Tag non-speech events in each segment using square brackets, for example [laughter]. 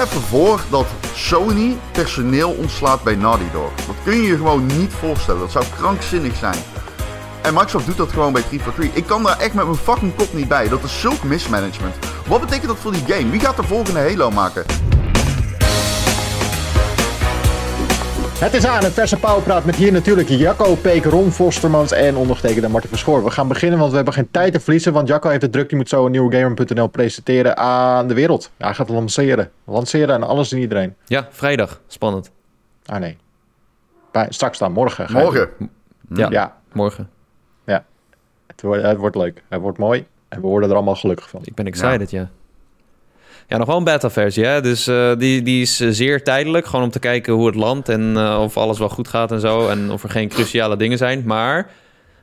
even voor dat Sony personeel ontslaat bij Naughty Dog. Dat kun je je gewoon niet voorstellen. Dat zou krankzinnig zijn. En Microsoft doet dat gewoon bij 343. Ik kan daar echt met mijn fucking kop niet bij. Dat is zulk mismanagement. Wat betekent dat voor die game? Wie gaat de volgende Halo maken? Het is aan, het verse pauwpraat met hier natuurlijk Jacco, Peek, Ron Vostermans en ondergetekende Martin Verschoor. We gaan beginnen, want we hebben geen tijd te verliezen, want Jacco heeft het druk. Die moet zo een nieuwe Gamer.nl presenteren aan de wereld. Ja, hij gaat het lanceren. Lanceren aan alles en iedereen. Ja, vrijdag. Spannend. Ah nee. Bij, straks dan, morgen. ga Morgen. Ja, Ja. morgen. doen. Het, wordt, het wordt leuk. Het wordt mooi. En we worden er allemaal gelukkig van. Ik ben excited, ja. Ja, nog wel een beta-versie, hè? Dus eh, die, die is eh, zeer tijdelijk. Gewoon om te kijken hoe het landt en eh, of alles wel goed gaat en zo. En of er geen cruciale dingen zijn. Maar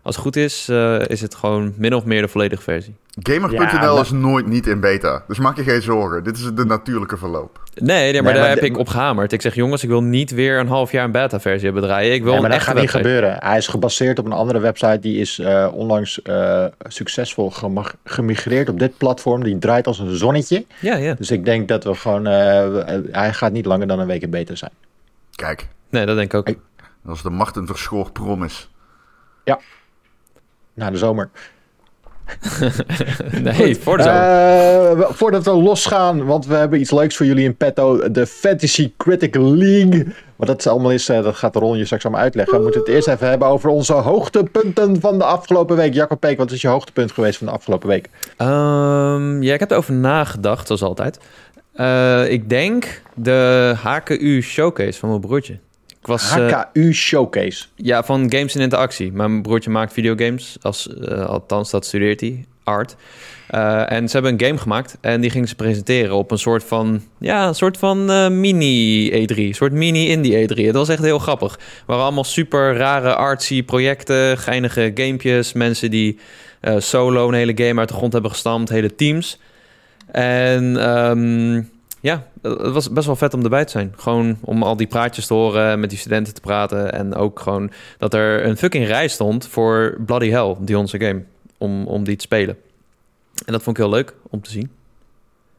als het goed is, eh, is het gewoon min of meer de volledige versie. Gamer.nl Ja, maar- is nooit niet in beta. Dus maak je geen zorgen. Dit is de natuurlijke verloop. Nee, nee maar Nee, daar maar heb ik op gehamerd. Ik zeg, jongens, ik wil niet weer een half jaar een beta-versie hebben draaien. Ik wil Nee, maar een dat gaat niet website. gebeuren. Hij is gebaseerd op een andere website. Die is eh, onlangs eh, succesvol gemigreerd op dit platform. Die draait als een zonnetje. Ja, ja. Dus ik denk dat we gewoon... eh, hij gaat niet langer dan een week in beta zijn. Kijk, Nee, dat denk ik ook. Is de Martin Verschoor promise. Na de zomer. [laughs] Nee, voor de zomer. Eh, voordat we losgaan, want we hebben iets leuks voor jullie in petto. De Fantasy Critical League. Wat dat allemaal is, eh, dat gaat Ron je straks allemaal uitleggen. We moeten het eerst even hebben over onze hoogtepunten van de afgelopen week. Jacob Peek, wat is je hoogtepunt geweest van de afgelopen week? Ehm, ja, ik heb erover nagedacht, zoals altijd. Eh, ik denk de HKU Showcase van mijn broertje. Ik was, eh, HKU Showcase. ja, van Games in Interactie. Mijn broertje maakt videogames, als, eh, althans dat studeert hij, art. Eh, en ze hebben een game gemaakt en die gingen ze presenteren op een soort van, ja, een soort van eh, mini E3, een soort mini indie E3. Het was echt heel grappig. Het waren allemaal super rare artsy projecten, geinige gamepjes, mensen die eh, solo een hele game uit de grond hebben gestampt, hele teams. En ehm, ja, het was best wel vet om erbij te zijn. Gewoon om al die praatjes te horen, met die studenten te praten. En ook gewoon dat er een fucking rij stond voor Bloody Hell, die onze game, om, om die te spelen. En dat vond ik heel leuk om te zien.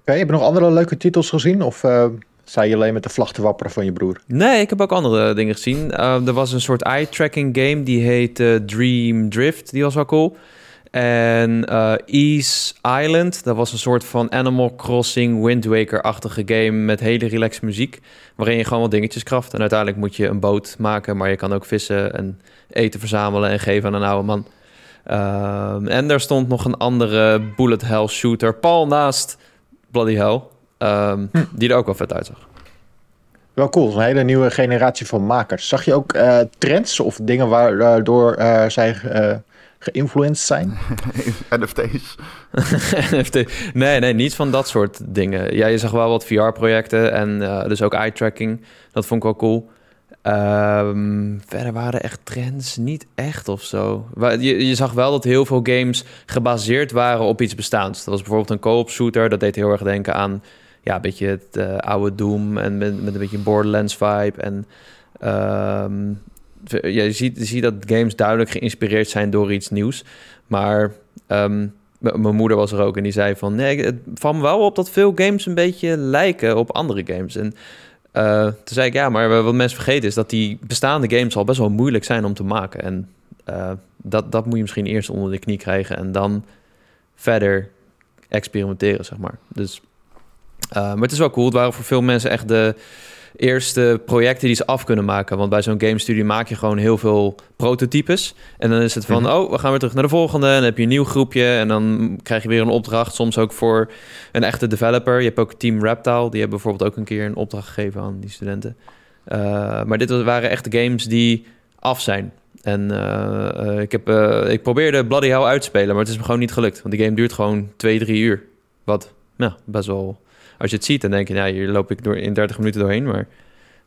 Oké, heb je nog andere leuke titels gezien? Of eh sta je alleen met de vlag te wapperen van je broer? Nee, ik heb ook andere dingen gezien. Uh, er was een soort eye-tracking game, die heet uh, Dream Drift. Die was wel cool. En uh, Ease Island, dat was een soort van Animal Crossing Wind Waker-achtige game met hele relaxe muziek, waarin je gewoon wat dingetjes kraft. En uiteindelijk moet je een boot maken, maar je kan ook vissen en eten verzamelen en geven aan een oude man. Uh, en er stond nog een andere bullet hell shooter, pal naast Bloody Hell, um, hm. die er ook wel vet uitzag. Wel cool, een hele nieuwe generatie van makers. Zag je ook uh, trends of dingen waardoor uh, zij uh, geïnfluenced zijn? [laughs] NFT's. [laughs] NFT. Nee, nee, niet van dat soort dingen. Ja, je zag wel wat VR-projecten en uh, dus ook eye-tracking. Dat vond ik wel cool. Um, verder waren echt trends niet echt of zo. Je, je, zag wel dat heel veel games gebaseerd waren op iets bestaans. Dat was bijvoorbeeld een co-op shooter. Dat deed heel erg denken aan ja, een beetje het uh, oude Doom en met, met een beetje Borderlands vibe. En um, ja, je, ziet, dat games duidelijk geïnspireerd zijn door iets nieuws. Maar um, mijn moeder was er ook en die zei van... nee, het valt me wel op dat veel games een beetje lijken op andere games. En uh, toen zei ik, ja, maar wat mensen vergeten is... dat die bestaande games al best wel moeilijk zijn om te maken. En uh, dat, dat moet je misschien eerst onder de knie krijgen... en dan verder experimenteren, zeg maar. Dus, uh, maar het is wel cool. Het waren voor veel mensen echt de eerste projecten die ze af kunnen maken. Want bij zo'n game studio maak je gewoon heel veel prototypes. En dan is het van, mm -hmm. oh, we gaan weer terug naar de volgende. En dan heb je een nieuw groepje. En dan krijg je weer een opdracht. Soms ook voor een echte developer. Je hebt ook Team Reptile. Die hebben bijvoorbeeld ook een keer een opdracht gegeven aan die studenten. Uh, maar dit waren echt games die af zijn. En uh, uh, ik, heb, ik probeerde Bloody Hell uit te spelen, maar het is me gewoon niet gelukt. Want die game duurt gewoon twee, drie uur. Wat best wel als je het ziet, dan denk je, nou, hier loop ik door in 30 minuten doorheen. Maar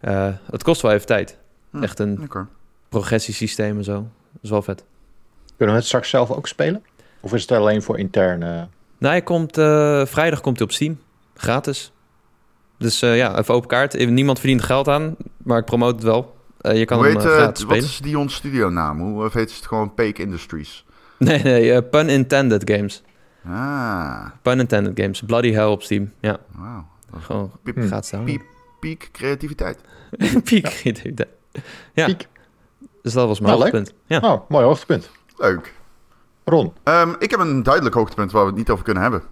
uh, het kost wel even tijd. Hm, Echt een okay. progressiesysteem en zo. Dat is wel vet. Kunnen we het straks zelf ook spelen? Of is het alleen voor interne? Nee, hij komt, uh, vrijdag komt hij op Steam. Gratis. Dus uh, ja, even open kaart. Niemand verdient geld aan, maar ik promote het wel. je kan Hoe hem heet, gratis wat spelen. is Dion Studio naam? Hoe heet het gewoon Peak Industries? Nee, nee, pun intended games. Ah. Pun intended games. Bloody Hell op Steam, ja. Wow. Gewoon Piep, gaat staan. piep, piek creativiteit. [laughs] Piek. Ja, Piek. dus dat was mijn Nou, leuk. hoogtepunt. Ja. Oh, mooi hoogtepunt. Leuk. Ron, Ehm, ik heb een duidelijk hoogtepunt waar we het niet over kunnen hebben.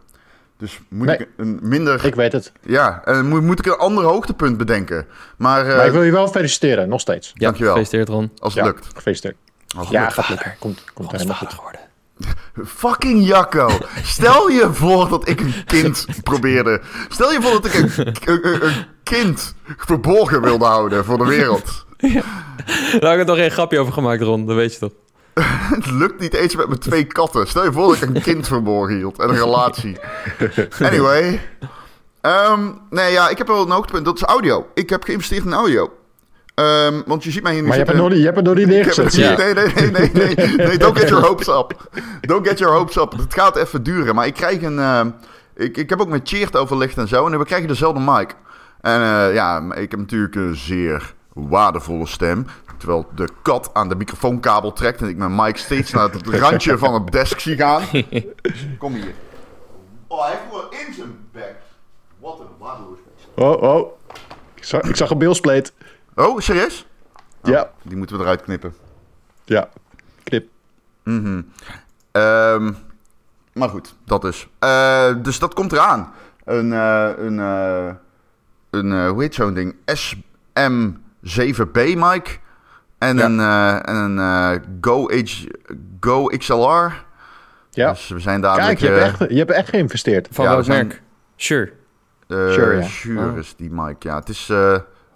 Dus moet Nee. ik een minder... ik weet het. Ja, en moet, moet ik een ander hoogtepunt bedenken. Maar, eh, maar ik wil je wel feliciteren, nog steeds. Ja, Dankjewel. gefeliciteerd Ron. als het Ja, lukt. gefeliciteerd. Als het Ja, lukt. gaat lukken. Komt, komt helemaal goed. geworden. Fucking Jacco. Stel je voor dat ik een kind probeerde. Stel je voor dat ik een, een, kind verborgen wilde houden voor de wereld. Daar heb ik er toch geen grapje over gemaakt, Ron. Dat weet je toch? Het lukt niet eens met mijn twee katten. Stel je voor dat ik een kind verborgen hield en een relatie. Anyway. Ehm, nee, ja, ik heb wel een hoogtepunt. Dat is audio. Ik heb geïnvesteerd in audio. Ehm, want je ziet mij hier nu Maar je hebt, nog niet, je hebt het nog niet neergezet. nee, nee, nee, nee, nee, [laughs] nee. Don't get your hopes up. Don't get your hopes up. Het gaat even duren. Maar ik krijg een... eh, ik, ik heb ook met Cheert overlegd en zo. En we krijgen dezelfde mic. En eh, ja, ik heb natuurlijk een zeer waardevolle stem. Terwijl de kat aan de microfoonkabel trekt... en ik mijn mic steeds naar het [laughs] randje van het desk zie gaan. [laughs] Kom hier. Oh, hij heeft in zijn bek. Wat een waardeloos. Oh, oh. Ik zag, ik zag een beelspleet. Oh, serieus? Ja, Die moeten we eruit knippen. ja. Knip. Mhm. Ehm, maar goed, dat dus. Eh, dus dat komt eraan. Een, eh, een, eh, een eh, hoe heet zo'n ding? SM7B mic. En Ja. een, eh, en een Go, H, Go XLR. Ja. Dus we zijn dadelijk... Kijk, je hebt, echt, je hebt echt geïnvesteerd. Van Ja, welk we zijn- merk? Sure. eh, Sure, ja. Oh. is die mic, ja. Het is...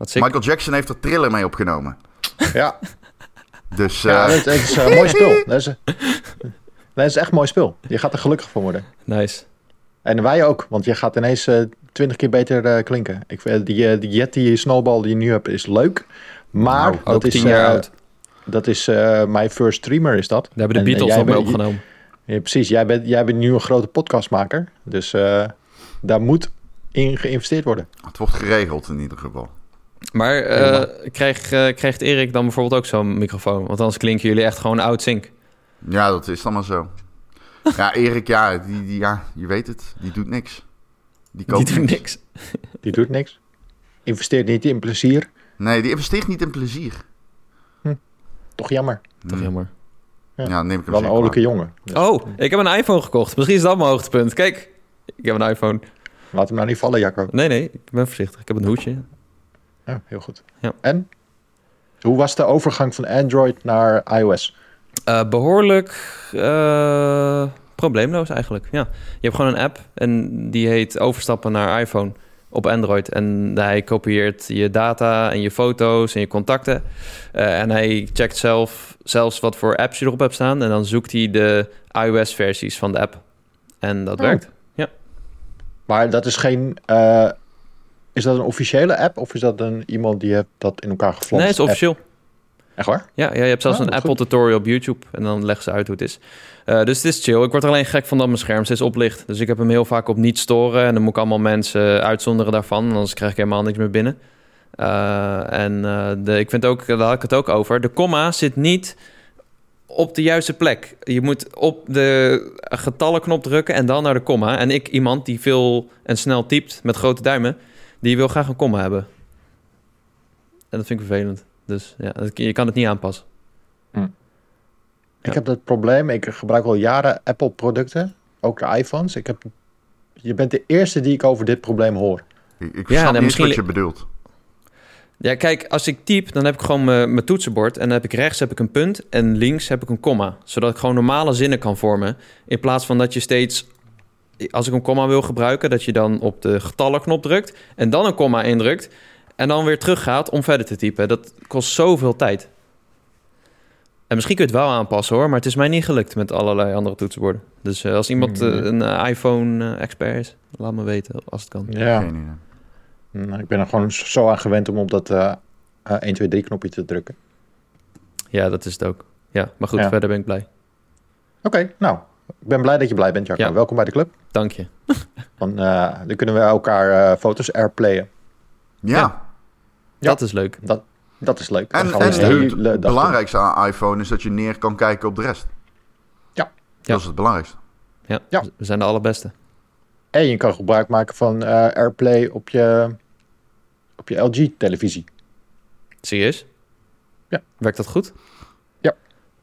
eh, Wat. Michael Jackson heeft er Thriller mee opgenomen. [laughs] Ja, Dus ja eh, het, het is een mooi spul. [laughs] Dat is, dat is echt een mooi spul. Je gaat er gelukkig van worden. Nice. En wij ook, want je gaat ineens eh, twintig keer beter eh, klinken. Ik, vind die, eh, die Yeti Snowball die je nu hebt is leuk. Maar Nou, dat Ook is, tien jaar eh, oud. dat is eh, mijn first streamer is dat. Daar hebben de En, eh, Beatles nog mee opgenomen. Ja, precies, jij bent, jij bent nu een grote podcastmaker. Dus eh, daar moet in geïnvesteerd worden. het wordt geregeld in ieder geval. Maar eh, krijg, eh, krijgt Erik dan bijvoorbeeld ook zo'n microfoon? Want anders klinken jullie echt gewoon oud zink. Ja, dat is maar zo. [laughs] Ja, Erik, ja, die, die, ja, je weet het. Die doet niks. Die Die koopt doen niks. niks. [laughs] Die doet niks. Investeert niet in plezier. Nee, die investeert niet in plezier. Toch jammer. Toch Hm. jammer. Ja. Ja, neem ik hem Wel een olijke jongen. Dus Oh, ik heb een iPhone gekocht. Misschien is dat mijn hoogtepunt. Kijk, ik heb een iPhone. Laat hem nou niet vallen, Jacco. Nee, nee, ik ben voorzichtig. Ik heb een hoedje. Ja, heel goed. Ja. En? Hoe was de overgang van Android naar iOS? Eh, behoorlijk eh, probleemloos eigenlijk. Ja. Je hebt gewoon een app en die heet overstappen naar iPhone op Android. En hij kopieert je data en je foto's en je contacten. Eh, en hij checkt zelf, zelfs wat voor apps je erop hebt staan. En dan zoekt hij de iOS-versies van de app. En dat Oh. werkt. Maar dat is geen... is dat een officiële app of is dat een iemand die heeft dat in elkaar geflanst? Nee, het is app? officieel. Echt waar? Ja, ja, je hebt zelfs Oh, een Apple goed. tutorial op YouTube en dan leggen ze uit hoe het is. Eh, dus het is chill. Ik word er alleen gek van dat mijn scherm steeds oplicht. Dus ik heb hem heel vaak op niet storen en dan moet ik allemaal mensen uitzonderen daarvan. Anders krijg ik helemaal niks meer binnen. Eh, en eh, de, ik vind ook, daar had ik het ook over, de komma zit niet op de juiste plek. Je moet op de getallenknop drukken en dan naar de komma. En ik, iemand die veel en snel typt met grote duimen, die wil graag een komma hebben. En dat vind ik vervelend. Dus ja, dat- je kan het niet aanpassen. Ik Ja. heb dat probleem. Ik gebruik al jaren Apple producten. Ook de iPhones. Ik heb, je bent de eerste die ik over dit probleem hoor. Ik, ik Ja, snap nee, niet eens misschien wat je bedoelt. Ja, kijk, als ik typ, dan heb ik gewoon mijn mijn toetsenbord. En dan heb ik rechts heb ik een punt en links heb ik een komma. Zodat ik gewoon normale zinnen kan vormen. In plaats van dat je steeds, als ik een komma wil gebruiken... dat je dan op de getallenknop drukt en dan een komma indrukt... en dan weer teruggaat om verder te typen. Dat kost zoveel tijd. En misschien kun je het wel aanpassen hoor... maar het is mij niet gelukt met allerlei andere toetsenborden. Dus eh, als iemand eh, Mm. een eh, iPhone-expert is, laat me weten als het kan. Ja. Idee. Nou, ik ben er gewoon zo aan gewend om op dat eh 1, 2, 3 knopje te drukken. Ja, dat is het ook. Ja, maar goed, Ja. verder ben ik blij. Oké, nou. Ik ben blij dat je blij bent, Jacco. Ja. Welkom bij de club. Dank je. [laughs] Dan, eh, dan kunnen we elkaar eh, foto's airplayen. Ja, Ja. Dat is leuk. Dat, dat is leuk. En, het belangrijkste aan iPhone is dat je neer kan kijken op de rest. Ja. Dat is het belangrijkste. Ja, Ja. we zijn de allerbeste. En je kan gebruik maken van eh, AirPlay op je, op je LG-televisie. Serieus? Ja. Werkt dat goed?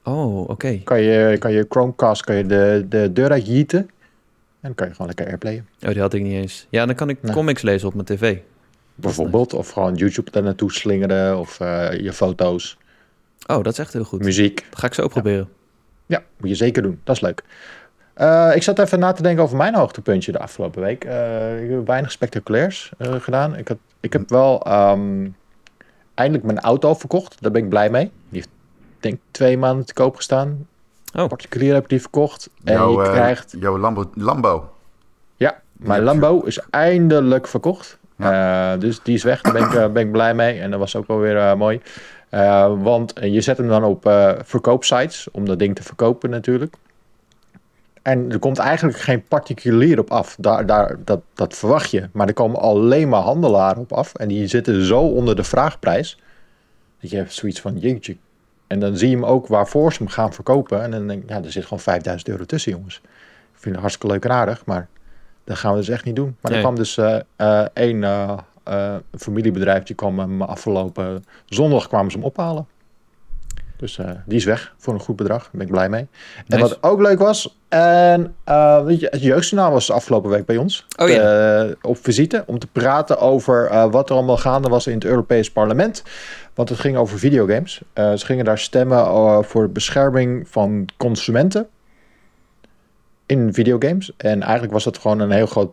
Oh, oké. Kan je, kan je Chromecast kan je de, de deur uit jieten. En dan kan je gewoon lekker AirPlayen. Oh, die had ik niet eens. Ja, dan kan ik Nee. comics lezen op mijn tv. Bijvoorbeeld. Of gewoon YouTube daar naartoe slingeren. Of eh, je foto's, Oh, dat is echt heel goed. muziek. Dat ga ik zo proberen. Ja, moet je zeker doen. Dat is leuk. Eh, ik zat even na te denken over mijn hoogtepuntje de afgelopen week. Eh, ik heb weinig spectaculairs gedaan. Ik, had, ik heb wel ehm, eindelijk mijn auto verkocht. Daar ben ik blij mee. Die heeft denk twee maanden te koop gestaan. Oh. Particulier heb ik die verkocht. En jouw, je eh, krijgt... jouw Lambo, Lambo. Ja, mijn Lambo is eindelijk verkocht. Eh, dus die is weg, daar ben ik, eh, ben ik blij mee. En dat was ook wel weer eh, mooi. Eh, want je zet hem dan op eh, verkoopsites om dat ding te verkopen natuurlijk. En er komt eigenlijk geen particulier op af. Daar, daar, dat, dat verwacht je. Maar er komen alleen maar handelaren op af. En die zitten zo onder de vraagprijs. Dat je hebt zoiets van jeetje. En dan zie je hem ook waarvoor ze hem gaan verkopen. En dan denk ik, ja, er zit gewoon 5000 euro tussen, jongens. Ik vind het hartstikke leuk en aardig, maar dat gaan we dus echt niet doen. Maar Nee. er kwam dus eh, één eh, familiebedrijf, die kwam hem afgelopen zondag kwamen ze hem ophalen. Dus eh, die is weg voor een goed bedrag. Daar ben ik blij mee. En Nice. wat ook leuk was, en, eh, het jeugdjournaal was afgelopen week bij ons. Oh ja. eh, op visite om te praten over wat er allemaal gaande was in het Europees Parlement. Want het ging over videogames. Ze gingen daar stemmen voor bescherming van consumenten in videogames. En eigenlijk was dat gewoon een heel groot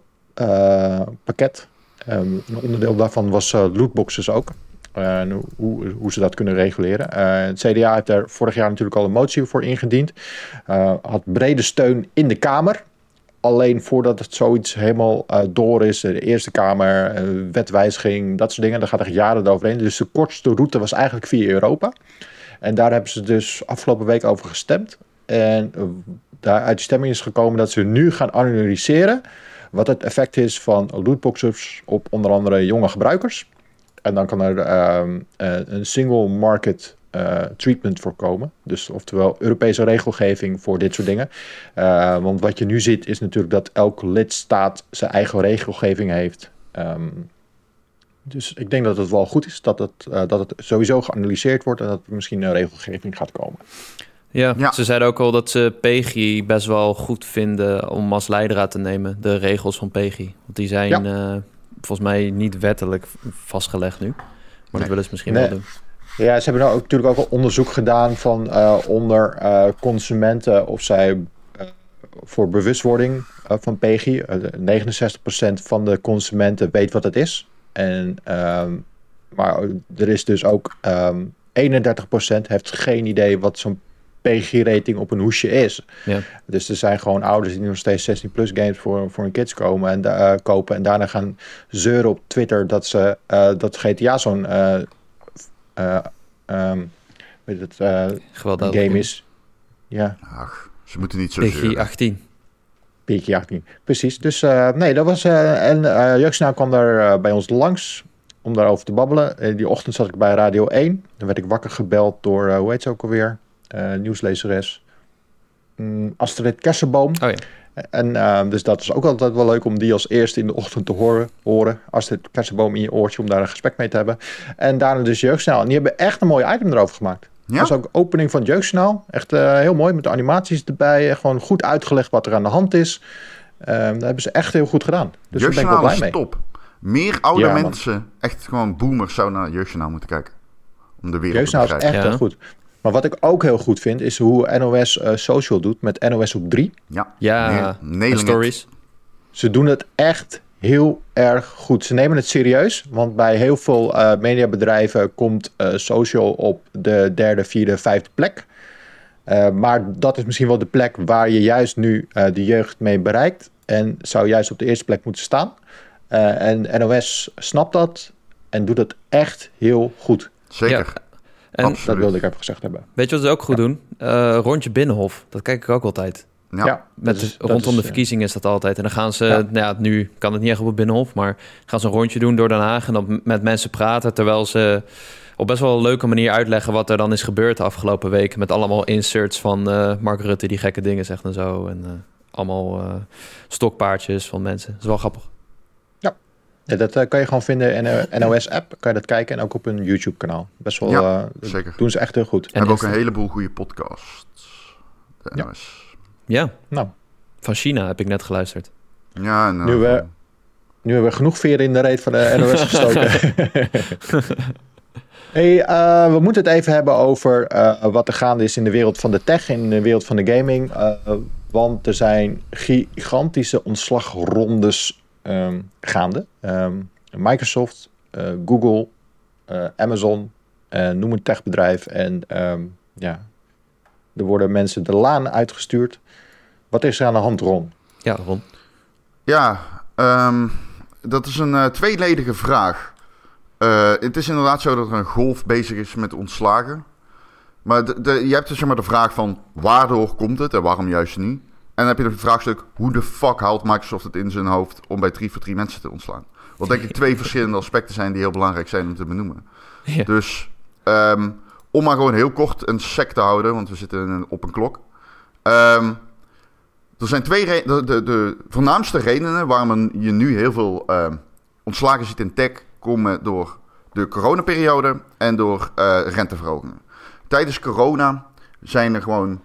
pakket. Ehm, een onderdeel daarvan was lootboxes ook. En hoe, ze dat kunnen reguleren. Eh, het CDA heeft daar vorig jaar natuurlijk al een motie voor ingediend. Eh, had brede steun in de Kamer. Alleen voordat het zoiets helemaal eh, door is, de Eerste Kamer, wetwijziging, dat soort dingen, daar gaat er jaren overheen. Dus de kortste route was eigenlijk via Europa. En daar hebben ze dus afgelopen week over gestemd. En eh, daar uit stemming is gekomen dat ze nu gaan analyseren wat het effect is van lootboxes op onder andere jonge gebruikers. En dan kan er ehm, eh, een single market eh, treatment voor komen. Dus oftewel Europese regelgeving voor dit soort dingen. Eh, want wat je nu ziet is natuurlijk dat elke lidstaat zijn eigen regelgeving heeft. Ehm, dus ik denk dat het wel goed is dat het, eh, dat het sowieso geanalyseerd wordt en dat er misschien een regelgeving gaat komen. Ja, Ja. ze zeiden ook al dat ze PEGI best wel goed vinden om als leidraad te nemen. De regels van PEGI. Want die zijn Ja. Volgens mij niet wettelijk vastgelegd nu. Maar Nee. dat willen ze misschien Nee. wel doen. Ja, ze hebben nou ook, natuurlijk ook al onderzoek gedaan van eh, onder eh, consumenten of zij eh, voor bewustwording van PEGI. eh, 69% van de consumenten weet wat het is. En, ehm, maar er is dus ook ehm 31% heeft geen idee wat zo'n PEGI-rating op een hoesje is. Ja. Dus er zijn gewoon ouders die nog steeds 16-plus games voor, voor hun kids komen en, eh, kopen. En daarna gaan zeuren op Twitter dat, ze, eh, dat GTA zo'n eh, eh, ehm, weet het, eh, game is. Ja, Ach, ze moeten niet zo zeuren. 18. PG 18. Precies. Dus eh, nee, dat was. eh en eh Jeugdsnaal kwam daar bij ons langs om daarover te babbelen. Die ochtend zat ik bij Radio 1. Dan werd ik wakker gebeld door, hoe heet ze ook alweer? Eh, nieuwslezeres. Mm, Astrid Kersenboom. Oh ja. En eh, dus dat is ook altijd wel leuk om die als eerste in de ochtend te horen. horen. Astrid Kersenboom in je oortje om daar een gesprek mee te hebben. En daarna dus Jeugdsnaal. En die hebben echt een mooi item erover gemaakt. Ja? Dat was ook opening van het Jeugdsnaal. Echt eh, heel mooi met de animaties erbij. Gewoon goed uitgelegd wat er aan de hand is. Ehm dat hebben ze echt heel goed gedaan. Dus daar ben ik wel Jeugdjournaal blij is mee. top. Meer oude Ja, man. mensen, echt gewoon boomers, zouden naar Jeugdjournaal moeten kijken. Om de wereld te is begrijpen. echt Ja. heel goed. Maar wat ik ook heel goed vind, is hoe NOS eh, Social doet met NOS op 3. Ja, Ja, it. stories. Ze doen het echt heel erg goed. Ze nemen het serieus, want bij heel veel eh, mediabedrijven komt eh, social op de derde, vierde, vijfde plek. Eh, maar dat is misschien wel de plek waar je juist nu eh, de jeugd mee bereikt. En zou juist op de eerste plek moeten staan. Eh, en NOS snapt dat en doet het echt heel goed. Zeker. Ja. En Absoluut. Dat wilde ik even gezegd hebben. weet je wat ze ook goed doen? Eh, rondje Binnenhof. Dat kijk ik ook altijd. Ja. dat Met is- rondom is, de eh, verkiezingen is dat altijd. En dan gaan ze, Ja. nou ja, nu kan het niet echt op het Binnenhof, maar gaan ze een rondje doen door Den Haag en dan met mensen praten, terwijl ze op best wel een leuke manier uitleggen wat er dan is gebeurd de afgelopen week. Met allemaal inserts van eh, Mark Rutte die gekke dingen zegt en zo. En allemaal eh, stokpaardjes van mensen. Dat is wel grappig. Ja, dat eh, kan je gewoon vinden in een NOS-app. Kan je dat kijken en ook op een YouTube-kanaal. Best wel, Ja, eh, zeker. doen ze echt heel goed. We hebben ook een heleboel goede podcasts. De Ja. NOS. Ja, Nou, van China heb ik net geluisterd. Ja, en, eh, Nu we- nu hebben we genoeg veren in de reet van de NOS [laughs] gestoken. [laughs] hey, eh, we moeten het even hebben over eh, wat er gaande is in de wereld van de tech, in de wereld van de gaming. Eh, want er zijn gigantische ontslagrondes ehm, gaande. Ehm, Microsoft, eh, Google, eh, Amazon, eh, noem een techbedrijf. En ehm, ja, er worden mensen de laan uitgestuurd. Wat is er aan de hand, Ron? Ja, Ron. Ja, ehm, dat is een eh, tweeledige vraag. Eh, het is inderdaad zo dat er een golf bezig is met ontslagen. Maar de, de, je hebt dus zeg maar de vraag van waardoor komt het en waarom juist nu? En dan heb je het vraagstuk hoe de fuck haalt Microsoft het in zijn hoofd om bij 3 voor 3 mensen te ontslaan? Wat denk ik twee [laughs] verschillende aspecten zijn die heel belangrijk zijn om te benoemen. Ja. Dus ehm, om maar gewoon heel kort een sec te houden, want we zitten op een klok. Ehm, er zijn twee re- de, de, de voornaamste redenen waarom je nu heel veel ehm, ontslagen ziet in tech komen door de coronaperiode en door eh, renteverhogingen. Tijdens corona zijn er gewoon,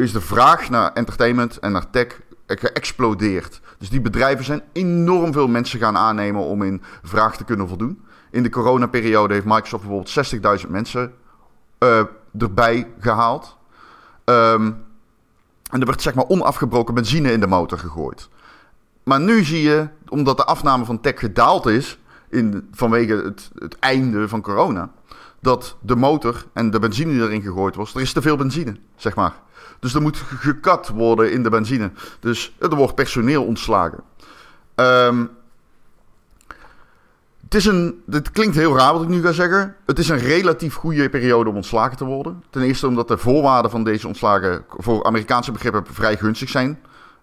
is de vraag naar entertainment en naar tech geëxplodeerd. Dus die bedrijven zijn enorm veel mensen gaan aannemen om in vraag te kunnen voldoen. In de coronaperiode heeft Microsoft bijvoorbeeld 60.000 mensen eh, erbij gehaald. Ehm, en er werd zeg maar onafgebroken benzine in de motor gegooid. Maar nu zie je, omdat de afname van tech gedaald is in, vanwege het, het einde van corona, dat de motor en de benzine die erin gegooid was, er is te veel benzine, zeg maar. Dus er moet gekat worden in de benzine. Dus er wordt personeel ontslagen. Ehm, het is een, dit klinkt heel raar wat ik nu ga zeggen. Het is een relatief goede periode om ontslagen te worden. Ten eerste omdat de voorwaarden van deze ontslagen voor Amerikaanse begrippen vrij gunstig zijn.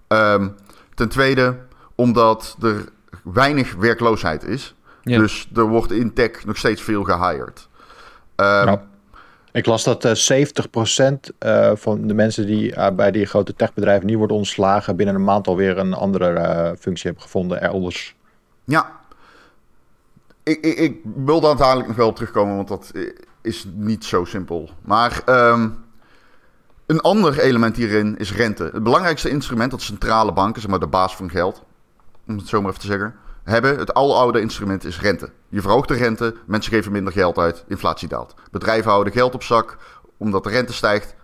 Ehm, ten tweede omdat er weinig werkloosheid is. Ja. Dus er wordt in tech nog steeds veel gehired. Ehm, Ja. Ik las dat eh 70% eh, van de mensen die eh, bij die grote techbedrijven nu worden ontslagen, binnen een maand alweer een andere functie hebben gevonden elders. Ja. Ik, ik, ik wil daar dadelijk nog wel op terugkomen, want dat is niet zo simpel. Maar ehm, een ander element hierin is rente. Het belangrijkste instrument dat centrale banken, zeg maar de baas van geld, om het zo maar even te zeggen, hebben, het aloude instrument is rente. Je verhoogt de rente, mensen geven minder geld uit, inflatie daalt. Bedrijven houden geld op zak, omdat de rente stijgt.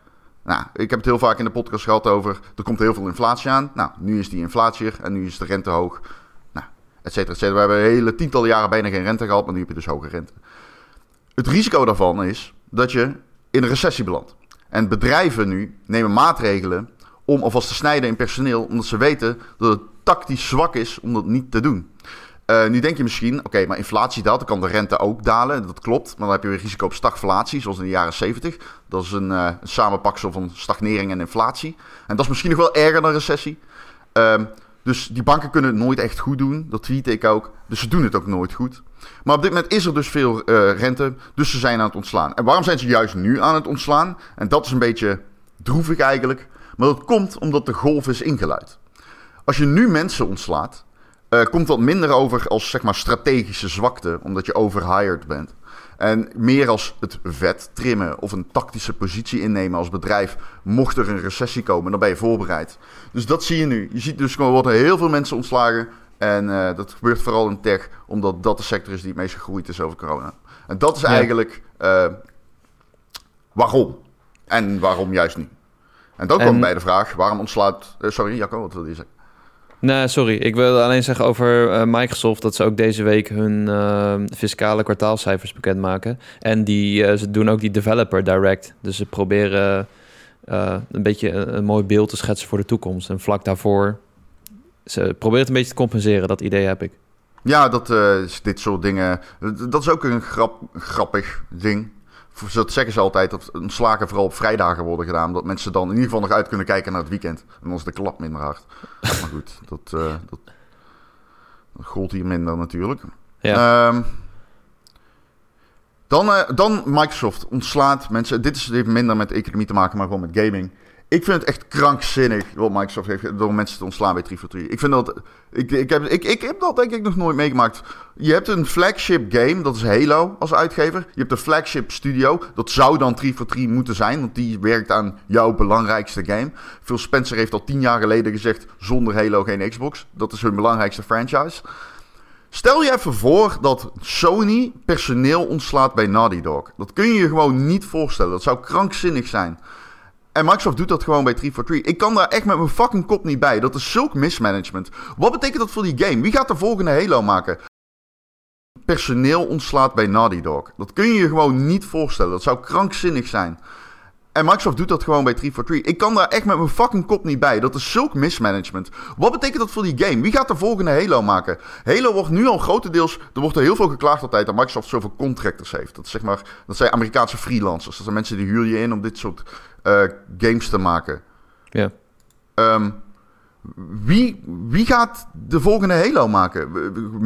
Nou, ik heb het heel vaak in de podcast gehad over, er komt heel veel inflatie aan. Nou, nu is die inflatie er en nu is de rente hoog. Nou, et cetera, et cetera. We hebben hele tientallen jaren bijna geen rente gehad, maar nu heb je dus hoge rente. Het risico daarvan is dat je in een recessie belandt. En bedrijven nu nemen maatregelen om alvast te snijden in personeel, omdat ze weten dat het tactisch zwak is om dat niet te doen. Eh, nu denk je misschien, oké, maar inflatie daalt, dan kan de rente ook dalen. Dat klopt, maar dan heb je weer risico op stagflatie, zoals in de jaren 70. Dat is een, eh, een samenpaksel van stagnering en inflatie. En dat is misschien nog wel erger dan recessie. Ehm, dus die banken kunnen het nooit echt goed doen. Dat tweet ik ook. Dus ze doen het ook nooit goed. Maar op dit moment is er dus veel eh, rente. Dus ze zijn aan het ontslaan. En waarom zijn ze juist nu aan het ontslaan? En dat is een beetje droevig eigenlijk. Maar dat komt omdat de golf is ingeluid. Als je nu mensen ontslaat, eh, komt dat minder over als zeg maar strategische zwakte, omdat je overhired bent. En meer als het vet trimmen of een tactische positie innemen als bedrijf. Mocht er een recessie komen, dan ben je voorbereid. Dus dat zie je nu. Je ziet dus gewoon worden heel veel mensen ontslagen. En eh, dat gebeurt vooral in tech, omdat dat de sector is die het meest gegroeid is over corona. En dat is Ja. eigenlijk eh, waarom. En waarom juist nu. En dan En- komen bij de vraag, waarom ontslaat... sorry, Jacco, wat wilde je zeggen? Nee, sorry. Ik wil alleen zeggen over eh, Microsoft dat ze ook deze week hun eh, fiscale kwartaalcijfers bekendmaken. En die, eh, ze doen ook die developer direct. Dus ze proberen een beetje een, mooi beeld te schetsen voor de toekomst. En vlak daarvoor, ze proberen het een beetje te compenseren. Dat idee heb ik. Ja, dat, dit soort dingen. Dat is ook een grap, grappig ding. Dat zeggen ze altijd, dat ontslagen vooral op vrijdagen worden gedaan. Omdat mensen dan in ieder geval nog uit kunnen kijken naar het weekend. En dan is de klap minder hard. [laughs] maar goed, dat, eh, dat, dat gold hier minder natuurlijk. Ja. Ehm, dan, eh, dan Microsoft ontslaat mensen. Dit is, heeft minder met economie te maken, maar gewoon met gaming. Ik vind het echt krankzinnig wat Microsoft heeft door mensen te ontslaan bij 343. Ik vind dat. Ik, ik, heb, ik, ik heb dat denk ik nog nooit meegemaakt. Je hebt een flagship game, dat is Halo als uitgever. Je hebt een flagship studio, dat zou dan 343 moeten zijn, want die werkt aan jouw belangrijkste game. Phil Spencer heeft al tien jaar geleden gezegd: zonder Halo geen Xbox. Dat is hun belangrijkste franchise. Stel je even voor dat Sony personeel ontslaat bij Naughty Dog. Dat kun je je gewoon niet voorstellen. Dat zou krankzinnig zijn. En Microsoft doet dat gewoon bij 343. Ik kan daar echt met mijn fucking kop niet bij. Dat is zulk mismanagement. Wat betekent dat voor die game? Wie gaat de volgende Halo maken? Personeel ontslaat bij Naughty Dog. Dat kun je je gewoon niet voorstellen. Dat zou krankzinnig zijn. En Microsoft doet dat gewoon bij 343. Ik kan daar echt met mijn fucking kop niet bij. Dat is zulk mismanagement. Wat betekent dat voor die game? Wie gaat de volgende Halo maken? Halo wordt nu al grotendeels... Er wordt er heel veel geklaagd altijd dat Microsoft zoveel contractors heeft. Dat, is zeg maar, dat zijn Amerikaanse freelancers. Dat zijn mensen die huur je in om dit soort uh, games te maken. Ja. Um, wie, wie gaat de volgende Halo maken?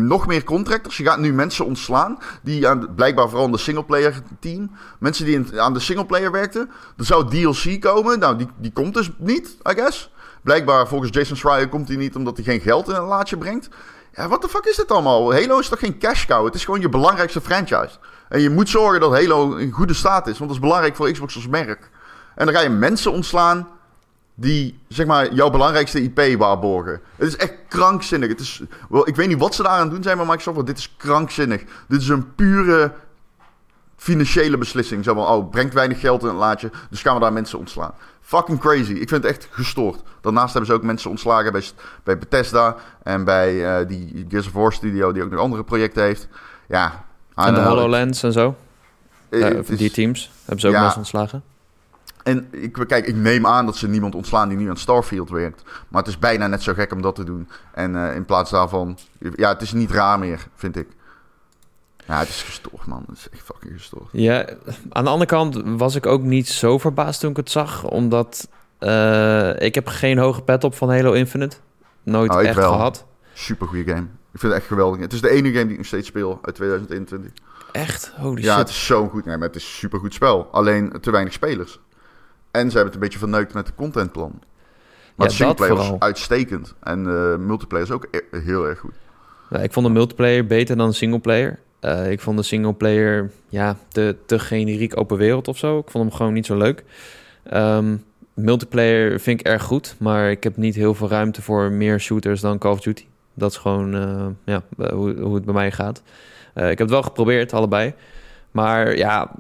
Nog meer contractors. Je gaat nu mensen ontslaan. Die aan, blijkbaar vooral in de singleplayer team. Mensen die aan de singleplayer werkten. Er zou DLC komen. Nou, die, die komt dus niet, I guess. Blijkbaar volgens Jason Schreier komt die niet omdat hij geen geld in een laadje brengt. Ja, wat de fuck is dit allemaal? Halo is toch geen cash cow? Het is gewoon je belangrijkste franchise. En je moet zorgen dat Halo in goede staat is. Want dat is belangrijk voor Xbox als merk. En dan ga je mensen ontslaan die zeg maar jouw belangrijkste IP waarborgen. Het is echt krankzinnig. Het is, wel, ik weet niet wat ze daar aan doen zijn met Microsoft, maar dit is krankzinnig. Dit is een pure financiële beslissing. Zo van, oh, brengt weinig geld in het laadje, dus gaan we daar mensen ontslaan. Fucking crazy. Ik vind het echt gestoord. Daarnaast hebben ze ook mensen ontslagen bij, bij Bethesda en bij uh, die Gears of War studio, die ook nog andere projecten heeft. Ja. En de HoloLens en zo. Uh, die teams hebben ze ook ja, mensen ontslagen. En ik, kijk, ik neem aan dat ze niemand ontslaan die nu aan Starfield werkt. Maar het is bijna net zo gek om dat te doen. En uh, in plaats daarvan... Ja, het is niet raar meer, vind ik. Ja, het is gestoord, man. Het is echt fucking gestoord. Ja, aan de andere kant was ik ook niet zo verbaasd toen ik het zag. Omdat uh, ik heb geen hoge pet op van Halo Infinite. Nooit oh, echt wel. gehad. Super goede game. Ik vind het echt geweldig. Het is de enige game die ik nog steeds speel uit 2021. Echt? Holy ja, het is zo goed. Nee, maar het is een super goed spel. Alleen te weinig spelers. En ze hebben het een beetje verneukt met de contentplan. Maar ja, singleplayer was uitstekend. En uh, multiplayer is ook e- heel erg goed. Ja, ik vond de multiplayer beter dan de singleplayer. Uh, ik vond de singleplayer ja, te, te generiek open wereld of zo. Ik vond hem gewoon niet zo leuk. Um, multiplayer vind ik erg goed, maar ik heb niet heel veel ruimte voor meer shooters dan Call of Duty. Dat is gewoon uh, ja, hoe, hoe het bij mij gaat. ik heb het wel geprobeerd, allebei. Maar ja,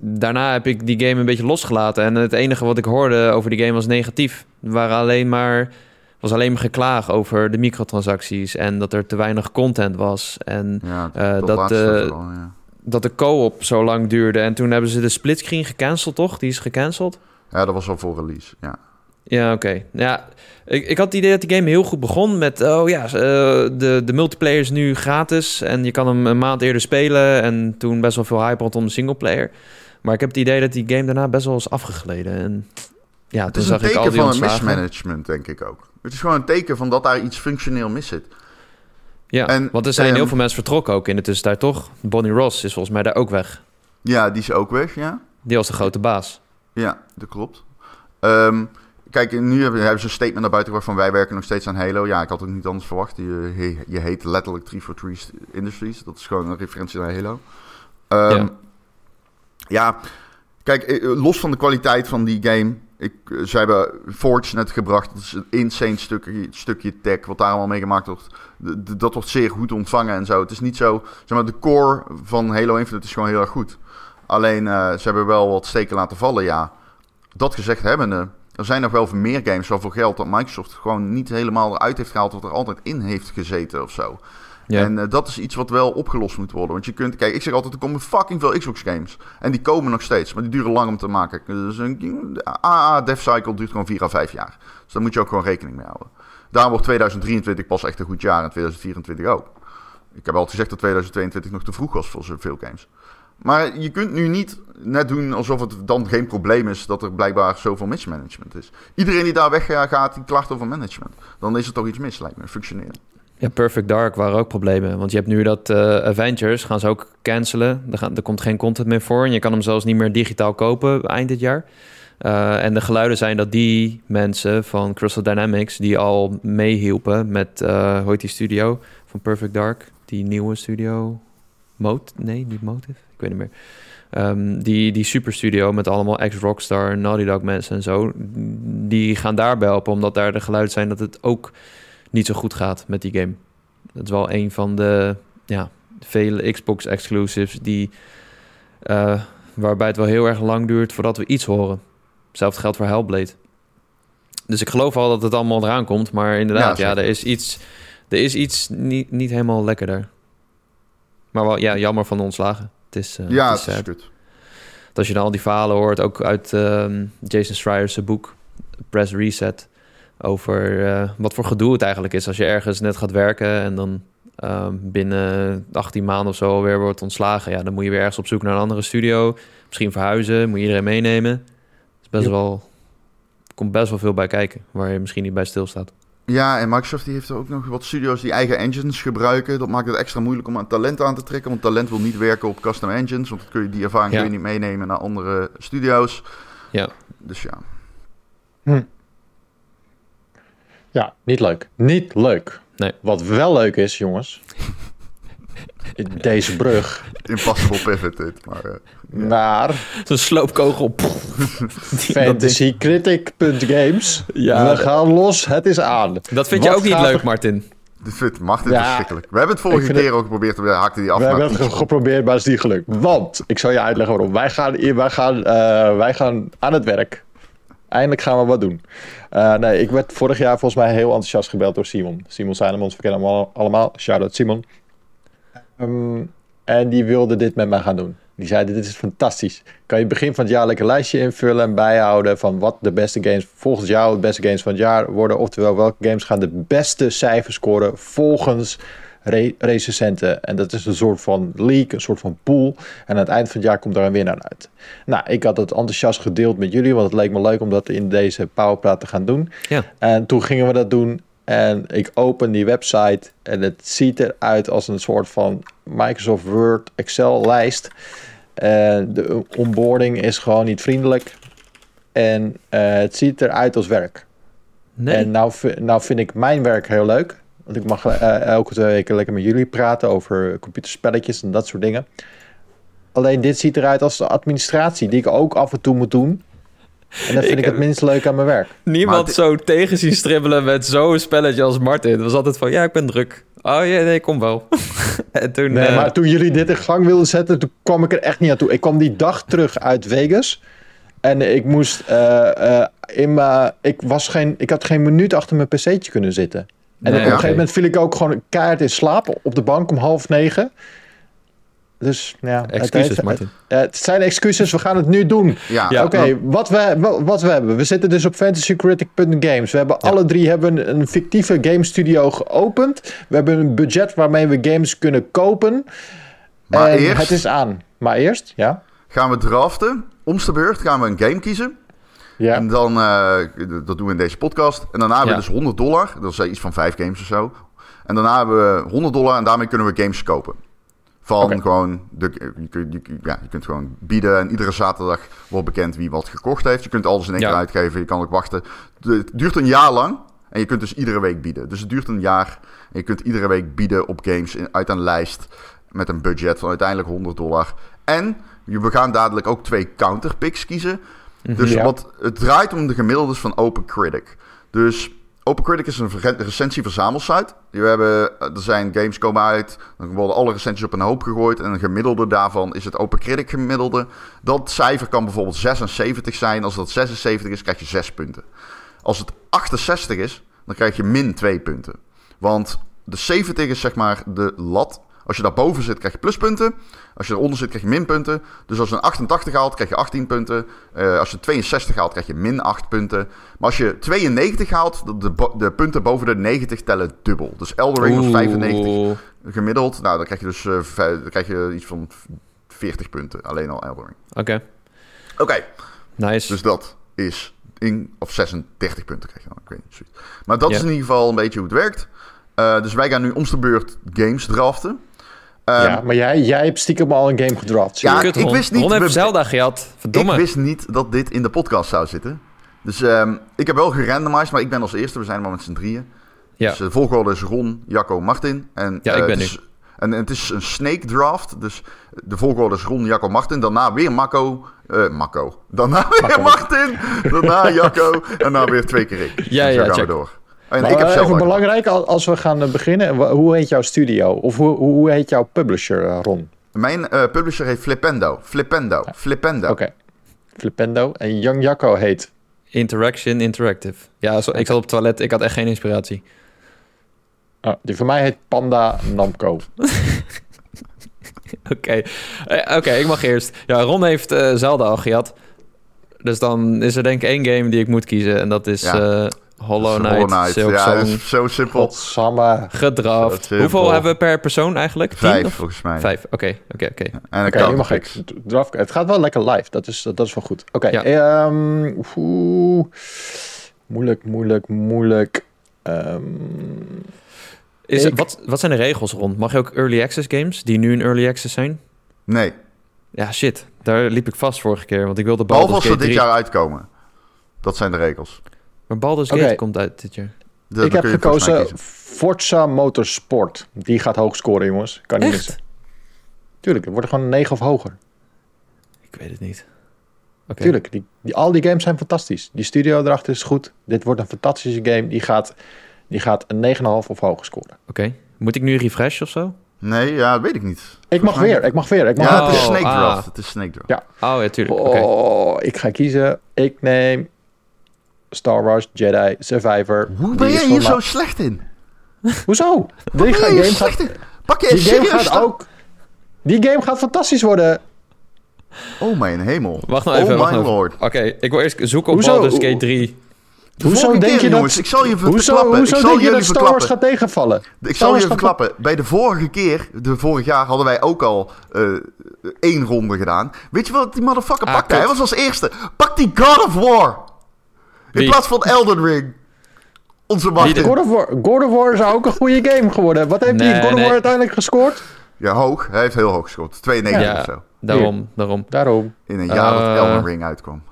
daarna heb ik die game een beetje losgelaten. En het enige wat ik hoorde over die game was negatief. Er waren alleen maar, was alleen maar geklaag over de microtransacties. En dat er te weinig content was. En ja, uh, dat, de, ja. dat de co-op zo lang duurde. En toen hebben ze de splitscreen gecanceld, toch? Die is gecanceld. Ja, dat was al voor release, ja. Ja, oké. Ja, ik, ik had het idee dat die game heel goed begon met... oh ja, uh, de, de multiplayer is nu gratis... en je kan hem een maand eerder spelen... en toen best wel veel hype rondom de singleplayer. Maar ik heb het idee dat die game daarna best wel is afgegleden. En ja, het is een teken van een mismanagement, denk ik ook. Het is gewoon een teken van dat daar iets functioneel mis zit. Ja, en, want er zijn heel veel mensen vertrokken ook in de tussentijd, toch? Bonnie Ross is volgens mij daar ook weg. Ja, die is ook weg, ja. Die was de grote baas. Ja, dat klopt. Um, kijk, nu hebben, ze een statement naar buiten gebracht van wij werken nog steeds aan Halo. Ja, ik had het niet anders verwacht. Je, je heet letterlijk 343 Industries. Dat is gewoon een referentie naar Halo. Um, ja. Ja, kijk, eh, los van de kwaliteit van die game. Ik, eh, ze hebben Forge net gebracht. Dat is een insane stukje, stukje tech wat daar allemaal mee gemaakt wordt. Dat wordt zeer goed ontvangen en zo. Het is niet zo... Zeg maar, de core van Halo Infinite is gewoon heel erg goed. Alleen, ze hebben wel wat steken laten vallen, ja. Dat gezegd hebbende... Er zijn nog wel veel meer games waarvoor geld dat Microsoft gewoon niet helemaal eruit heeft gehaald... wat er altijd in heeft gezeten of zo. En uh, dat is iets wat wel opgelost moet worden. Want je kunt, kijk, ik zeg altijd, er komen fucking veel Xbox games. En die komen nog steeds, maar die duren lang om te maken. Dus een AA Dev Cycle duurt gewoon 4 à 5 jaar. Dus daar moet je ook gewoon rekening mee houden. Daarom wordt 2023 pas echt een goed jaar en 2024 ook. Ik heb altijd gezegd dat 2022 nog te vroeg was voor zoveel games. Maar je kunt nu niet net doen alsof het dan geen probleem is dat er blijkbaar zoveel mismanagement is. Iedereen die daar weggaat, die klacht over management. Dan is er toch iets mis, lijkt me, functioneren. Perfect Dark waren ook problemen. Want je hebt nu dat uh, Avengers, gaan ze ook cancelen. Er, er komt geen content meer voor. En je kan hem zelfs niet meer digitaal kopen eind dit jaar. Eh, en de geluiden zijn dat die mensen van Crystal Dynamics... die al meehielpen met, uh, die studio van Perfect Dark? Die nieuwe studio? Mot nee, niet Motive? Ik weet niet meer. Um, die, die superstudio met allemaal ex-Rockstar, Naughty Dog mensen en zo... die gaan daarbij helpen, omdat daar de geluiden zijn... dat het ook niet zo goed gaat met die game. Dat is wel een van de ja, vele Xbox-exclusives die... Uh, waarbij het wel heel erg lang duurt voordat we iets horen. Hetzelfde geldt voor Hellblade. Dus ik geloof al dat het allemaal eraan komt. Maar inderdaad, ja, er is iets, er is iets niet, niet helemaal lekkerder. Maar wel, ja, jammer van de ontslagen. Het is, uh, ja, het is, het. Als je dan al die verhalen hoort, ook uit ehm, Jason Schreier's boek, Press Reset, over eh, wat voor gedoe het eigenlijk is als je ergens net gaat werken en dan ehm, binnen 18 maanden of zo weer wordt ontslagen. Ja, dan moet je weer ergens op zoek naar een andere studio, misschien verhuizen, moet je iedereen meenemen. Het is best Ja. wel, er komt best wel veel bij kijken, waar je misschien niet bij stilstaat. Ja, en Microsoft die heeft er ook nog wat studio's die eigen engines gebruiken. Dat maakt het extra moeilijk om aan talent aan te trekken. Want talent wil niet werken op custom engines. Want dat kun je, die ervaring Ja. kun je niet meenemen naar andere studio's. Ja. Dus ja. Ja, niet leuk. Niet leuk. Nee. Wat wel leuk is, jongens. Deze brug Impossible pivot dit. Maar, eh, ja. naar Zo'n sloopkogel. [laughs] fantasycritic.games. Ja. We gaan los, het is aan. dat vind je ook niet leuk, er- Martin. Dit vindt Martin Ja. verschrikkelijk. We hebben het vorige keer ook geprobeerd. We haakten die af. We hebben het geprobeerd, maar het is niet gelukt. Want, ik zal je uitleggen waarom. Wij gaan, wij gaan, eh, wij gaan aan het werk. Eindelijk gaan we wat doen. Eh, nee, ik werd vorig jaar volgens mij heel enthousiast gebeld door Simon. Simon Seinemans, we kennen hem al- allemaal. Shout-out Simon. Ehm, en die wilde dit met mij gaan doen. Die zei, dit is fantastisch. Kan je begin van het jaar lekker lijstje invullen en bijhouden... van wat de beste games volgens jou de beste games van het jaar worden. Oftewel, welke games gaan de beste cijfers scoren volgens recensenten. En dat is een soort van league, een soort van pool. En aan het eind van het jaar komt daar een winnaar uit. Nou, ik had het enthousiast gedeeld met jullie... want het leek me leuk om dat in deze Powerpraat te gaan doen. Ja. En toen gingen we dat doen. En ik open die website en het ziet eruit als een soort van Microsoft Word Excel lijst. En de onboarding is gewoon niet vriendelijk. En eh, het ziet eruit als werk. Nee. En nou, nou vind ik mijn werk heel leuk. Want ik mag eh, elke twee weken lekker met jullie praten over computerspelletjes en dat soort dingen. Alleen dit ziet eruit als de administratie die ik ook af en toe moet doen. En dat vind ik, Ik het minst leuk aan mijn werk. Niemand zo tegen zien stribbelen met zo'n spelletje als Martin. Het was altijd van, ja, ik ben druk. Oh ja, nee, kom wel. [laughs] en toen... Nee, eh, maar toen jullie dit in gang wilden zetten, toen kwam ik er echt niet aan toe. Ik kwam die dag terug uit Vegas. En ik moest eh, eh, in mijn. Ik, was geen, ik had geen minuut achter mijn pc'tje kunnen zitten. En Nee, op een gegeven moment viel ik ook gewoon keihard in slaap op de bank om half negen. Dus ja, het Excuses, heeft- Martin. het, het zijn excuses, we gaan het nu doen. Ja, Ja. Oké, wat, we, wat, we hebben. We zitten dus op fantasycritic.games. We hebben Ja. alle drie hebben een, een fictieve game studio geopend. We hebben een budget waarmee we games kunnen kopen. Maar en eerst- het is aan. Maar eerst, ja. gaan we draften. Omste beurt gaan we een game kiezen. Ja, En dan, eh, dat doen we in deze podcast. En daarna hebben we dus 100 dollar. Dat is eh, iets van vijf games of zo. En daarna hebben we 100 dollar en daarmee kunnen we games kopen. Van gewoon, de, je, kunt- je, ja, je kunt gewoon bieden en iedere zaterdag wordt bekend wie wat gekocht heeft. Je kunt alles in één Ja. keer uitgeven, je kan ook wachten. Het duurt een jaar lang en je kunt dus iedere week bieden. Dus het duurt een jaar en je kunt iedere week bieden op games in, uit een lijst met een budget van uiteindelijk 100 dollar. En je- we gaan dadelijk ook twee counterpicks kiezen. Dus Ja. wat, het draait om de gemiddeldes van OpenCritic. Dus OpenCritic is een ver- recensieverzamelsite. We hebben, er zijn games komen uit, dan worden alle recensies op een hoop gegooid. En een gemiddelde daarvan is het OpenCritic gemiddelde. Dat cijfer kan bijvoorbeeld 76 zijn. Als dat 76 is, krijg je 6 punten. Als het 68 is, dan krijg je min 2 punten. Want de 70 is zeg maar de lat. Als je daarboven zit, krijg je pluspunten. Als je eronder zit, krijg je minpunten. Dus als je een 88 haalt, krijg je 18 punten. Eh, als je 62 haalt, krijg je min 8 punten. Maar als je 92 haalt, de, de, punten boven de 90 tellen dubbel. Dus Elden Ring was 95 Oeh. gemiddeld. Nou, dan krijg je dus eh, dan krijg je iets van 40 punten. Alleen al Elden Ring. Oké, Oké, nice. dus dat is in... Of 36 punten krijg je dan, ik weet niet. Maar dat is in ieder geval een beetje hoe het werkt. Eh, dus wij gaan nu om de beurt games draften. Ehm, ja, maar jij, jij hebt stiekem al een game gedraft. Ja. Kut, ik wist niet- Ron heeft we- Zelda gehad. Verdomme. Ik wist niet dat dit in de podcast zou zitten. Dus ehm, ik heb wel gerandomized, maar ik ben als eerste. We zijn maar met z'n drieën. Ja. Dus de volgorde is Ron, Jacco, Martin. En, Ja, ik eh, ben het is, en het is een snake draft. Dus de volgorde is Ron, Jacco, Martin. Daarna weer Makko. eh Makko. Daarna [laughs] weer. Martin. Daarna Jacco. en daarna weer twee keer ik. Ja, En zo ja, gaan check. we door. En Maar, ik heb zelf even belangrijk, al- als we gaan eh, beginnen. Hoe heet jouw studio? Of hoe, hoe heet jouw publisher, eh, Ron? Mijn eh, publisher heet Flipendo. Flipendo. Flipendo. Oké. Flipendo. En Young Jacco heet... Interaction Interactive. Ja, zo, ik zat op het toilet. Ik had echt geen inspiratie. Oh, die voor mij heet Panda Namco. [laughs] Oké, oké, ik mag eerst. Ja, Ron heeft eh Zelda al gehad. Dus dan is er denk ik één game die ik moet kiezen. En dat is Ja. eh, Hollow Knight, Hollow Silk Ja, dat Song. is zo simpel. Godsamme. Gedraft. Zo simpel. Hoeveel hebben we per persoon eigenlijk? Vijf, volgens mij. Vijf, oké, oké, oké. En een Oké, nu mag ik. Draft, het gaat wel lekker live. Dat is, dat is wel goed. Oké. Ja. ehm, oeh. moeilijk, moeilijk, moeilijk. Ehm, Is, Ik- wat, wat zijn de regels rond? Mag je ook early access games die nu in early access zijn? Nee, Ja, shit. Daar liep ik vast vorige keer, want ik wilde behalve Baldur's als ze Gate dit 3. jaar uitkomen. Dat zijn de regels. Maar Baldur's. Gate komt uit dit jaar. De- ik heb gekozen. Forza Motorsport. Die gaat hoog scoren, jongens. Kan niet Echt? missen. Tuurlijk, het wordt gewoon een 9 of hoger. Ik weet het niet. Oké. Tuurlijk, die, die, al die games zijn fantastisch. Die studio erachter is goed. Dit wordt een fantastische game. Die gaat, die gaat een 9,5 of hoger scoren. Oké. Moet ik nu refresh of zo? Nee, ja, dat weet ik niet. Ik mag weer, ik mag weer. Ik mag Ja, Oh, het is Snake ah. Draft. Het is Snake Draft. Ja. Oh ja, tuurlijk. Oké. Oh, ik ga kiezen. Ik neem Star Wars Jedi Survivor. Hoe ben is jij hier zo slecht in? Hoezo? Hoe Die, ben slecht in? Pak je die game serieus gaat ook... Die game gaat fantastisch worden. Oh mijn hemel. Wacht nou even. Oh my nou lord. Oké, ik wil eerst zoeken op Hoezo? Baldur's Gate 3. De Hoezo denk keer, je dat- jongens, ik zal je Hoezo, ik zal denk je jullie dat Star Wars verklappen. gaat tegenvallen? Ik zal je gaat- verklappen. Bij de vorige keer, de vorig jaar, hadden wij ook al eh, één ronde gedaan. Weet je wat die motherfucker Ah, pakte? kut. Hij was als eerste. Pak die God of War. In plaats van Elden Ring. Onze de- God of, War, God of War zou ook een goede game geworden. Wat heeft die Nee, God of nee. War uiteindelijk gescoord? Ja, hoog. Hij heeft heel hoog geschoten. 92 Ja. of zo. Daarom, daarom. Daarom. In een jaar Eh, dat Elden Ring uitkwam.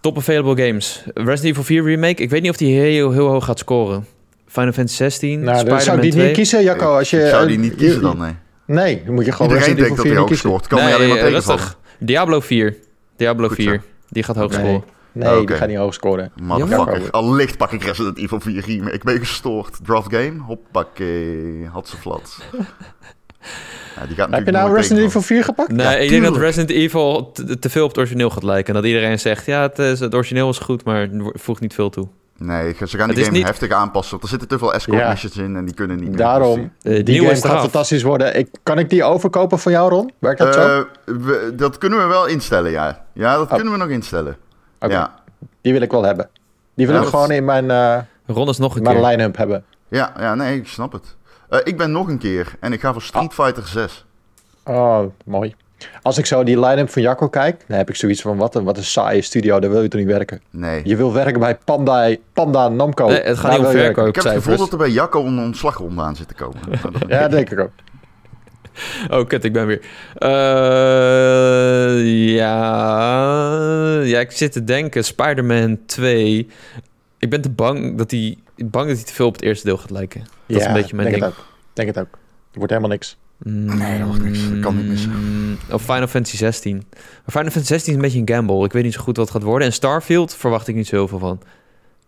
Top available games. Resident Evil 4 remake. Ik weet niet of die heel, heel hoog gaat scoren. Final Fantasy 16, Nou, Spider-Man zou die 2. niet kiezen, Jacco. Als je, ik zou eh, die niet kiezen dan, nee. Nee, dan moet je gewoon Iedereen Resident denkt dat Evil 4 hij hoog kiezen. scoort. Kan je alleen maar Nee, tegenvallen. rustig. Diablo 4. Diablo Goed zo. 4. Die gaat hoog Nee, scoren. Nee die gaat niet hoog scoren. Motherfucker. Allicht pak ik Resident Evil 4 remake. Ik ben gestoord. Draft game. Hoppakee. Had ze flat. [laughs] Ja, die gaat Heb je nou Resident Evil tegenvallen. 4 gepakt? Nee, Ja, ik denk dat. Resident Evil te, te veel op het origineel gaat lijken. En dat iedereen zegt, ja, het, is, het origineel is goed, maar het voegt niet veel toe. Nee, ze gaan Het die game niet- heftig aanpassen. Want er zitten te veel escort Ja. missions in en die kunnen niet meer. Daarom. Eh, Die nieuwe game is gaat fantastisch worden. Ik, kan ik die overkopen van jou, Ron? Werkt dat zo? Eh, we- dat kunnen we wel instellen, ja. Ja, dat Oh. kunnen we nog instellen. Ja. Die wil ik wel hebben. Die wil Ja, ik dat- gewoon in mijn, eh Ron is nog een mijn keer. line-up hebben. Ja, ja, nee, ik snap het. Eh, ik ben nog een keer en ik ga voor Street Fighter 6. Oh, mooi. Als ik zo die line-up van Jacco kijk, dan heb ik zoiets van, wat een, wat een saaie studio, daar wil je toch niet werken? Nee. Je wil werken bij Panda, Panda Namco. Nee, het gaat niet om. Ik heb het gevoel dat er bij Jacco een ontslagronde aan zit te komen. [laughs] Ja, denk ik ook. [laughs] Oh, kut, ik ben weer. Eh, ja... ja, ik zit te denken, Spider-Man 2. Ik ben te bang dat hij bang dat hij te veel op het eerste deel gaat lijken. Dat is Ja, een beetje mijn denk ding. Het ook. Denk het ook. Er wordt helemaal niks. Nee, dat wordt niks. Dat kan niet missen. Mm, Of Final Fantasy 16. Maar Final Fantasy 16 is een beetje een gamble. Ik weet niet zo goed wat het gaat worden. En Starfield verwacht ik niet zo heel veel van.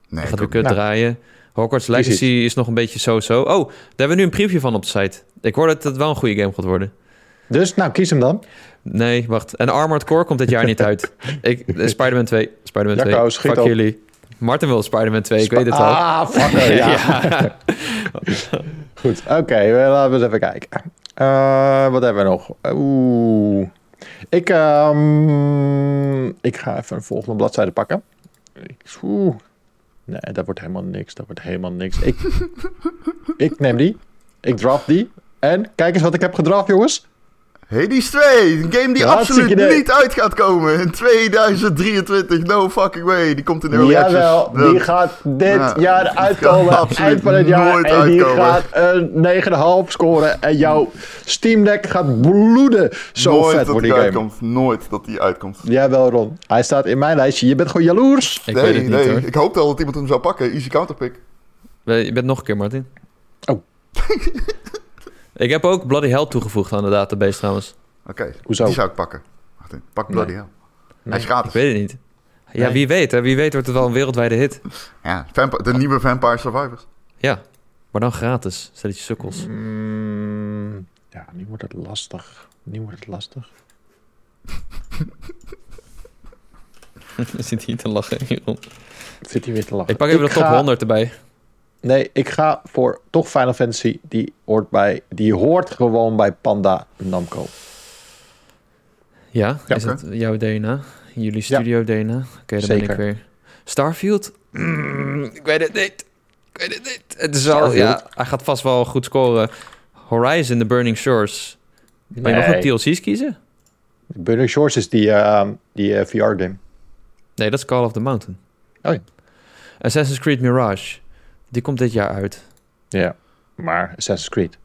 Nee, Hij gaat weer ook kut Nou. draaien. Hogwarts Legacy Precies. is nog een beetje zo-zo. Oh, daar hebben we nu een preview van op de site. Ik hoor dat het wel een goede game gaat worden. Dus, nou, kies hem dan. Nee, wacht. En Armored Core komt dit jaar niet uit. [laughs] Ik, eh, Spider-Man 2. Spider-Man 2. Jacco, schiet Fuck jullie. Martin wil Spider-Man 2, ik weet het al. Ah, fucker, [laughs] ja. Ja. Goed, oké, wel, laten we eens even kijken. Eh, wat hebben we nog? Oeh. Ik, ehm, ik ga even een volgende bladzijde pakken. Oeh. Nee, dat wordt helemaal niks. Dat wordt helemaal niks. Ik, ik neem die. Ik draft die. En kijk eens wat ik heb gedraft, jongens. Hades 2, een game die Ja, absoluut niet uit gaat komen in 2023. No fucking way. Die komt in early Jawel, access. die Dat- gaat dit Ja, jaar die gaat uitkomen. absoluut Eind van het jaar. nooit En die gaat een 9,5 scoren. En jouw Steam Deck gaat bloeden. Zo nooit vet dat wordt die die game. uitkomt. Nooit dat die uitkomt. Jawel, Ron. Hij staat in mijn lijstje. Je bent gewoon jaloers. Ik nee, weet het niet nee. hoor. Ik hoopte al dat iemand hem zou pakken. Easy counterpick. Je bent nog een keer, Martin. Oh. [laughs] ik heb ook Bloody Hell toegevoegd aan de database trouwens. Oké, Hoezo? die zou ik pakken. Wacht even. Pak Bloody Hell. Hij is Ik gratis. weet het niet. Ja, Nee. wie weet. Hè? Wie weet wordt het wel een wereldwijde hit. Ja, Vamp- de nieuwe Vampire Survivors. Ja, maar dan gratis. Stelletje sukkels. Mm, ja, nu wordt het lastig. Nu wordt het lastig. [laughs] Zit hier te lachen. Jeroen. Zit hij weer te lachen. Ik pak even de top ga- 100 erbij. Nee, ik ga voor toch Final Fantasy. Die hoort, bij, die hoort gewoon bij Panda Namco. Ja, Ja, is het jouw DNA? Jullie studio DNA? Oké, dan ben ik weer. Starfield? Mm, ik weet het niet. Ik weet het niet. Het is wel, Starfield? ja, hij gaat vast wel goed scoren. Horizon, The Burning Shores. Ben je nog Nee. ook DLC's kiezen? Burning Shores is die, eh, die eh, VR-game. Nee, dat is Call of the Mountain. Oh ja. Assassin's Creed Mirage. Die komt dit jaar uit. Ja, maar Assassin's Creed.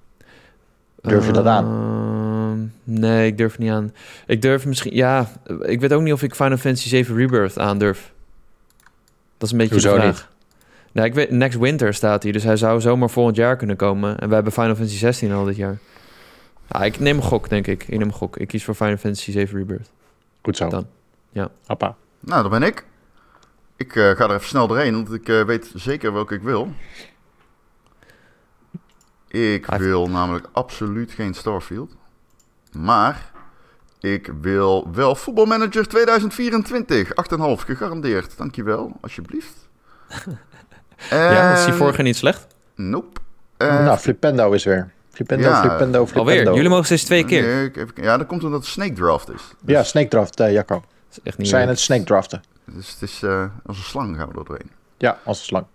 Durf je dat aan? Ehm, nee, ik durf niet aan. Ik durf misschien... Ja, ik weet ook niet of ik Final Fantasy 7 Rebirth aandurf. Dat is een beetje Hoezo de vraag. Nou, ik weet, next winter staat hij, dus hij zou zomaar volgend jaar kunnen komen. En we hebben Final Fantasy 16 al dit jaar. Ja, ik neem een gok, denk ik. Ik neem een gok. Ik kies voor Final Fantasy 7 Rebirth. Goed zo. Dan. Ja. Appa. Nou, dat ben ik. Ik eh, ga er even snel doorheen, want ik eh, weet zeker welke ik wil. Ik wil namelijk absoluut geen Starfield. Maar ik wil wel voetbalmanager 2024. 8,5 gegarandeerd. Dankjewel, alsjeblieft. [laughs] Ja, was die vorige niet slecht? Nope. En- nou, Flipendo is weer. Flipendo, Ja, Flipendo, Flipendo. Alweer. Jullie mogen steeds twee keer. Nee, ik even- ja, dat komt omdat het Snake Draft is. Dus, Ja, Snake Draft, eh, Jacco. Dat is echt We niet zijn het Snake Draften. Dus het is eh, als een slang gaan we er doorheen. Ja, als een slang.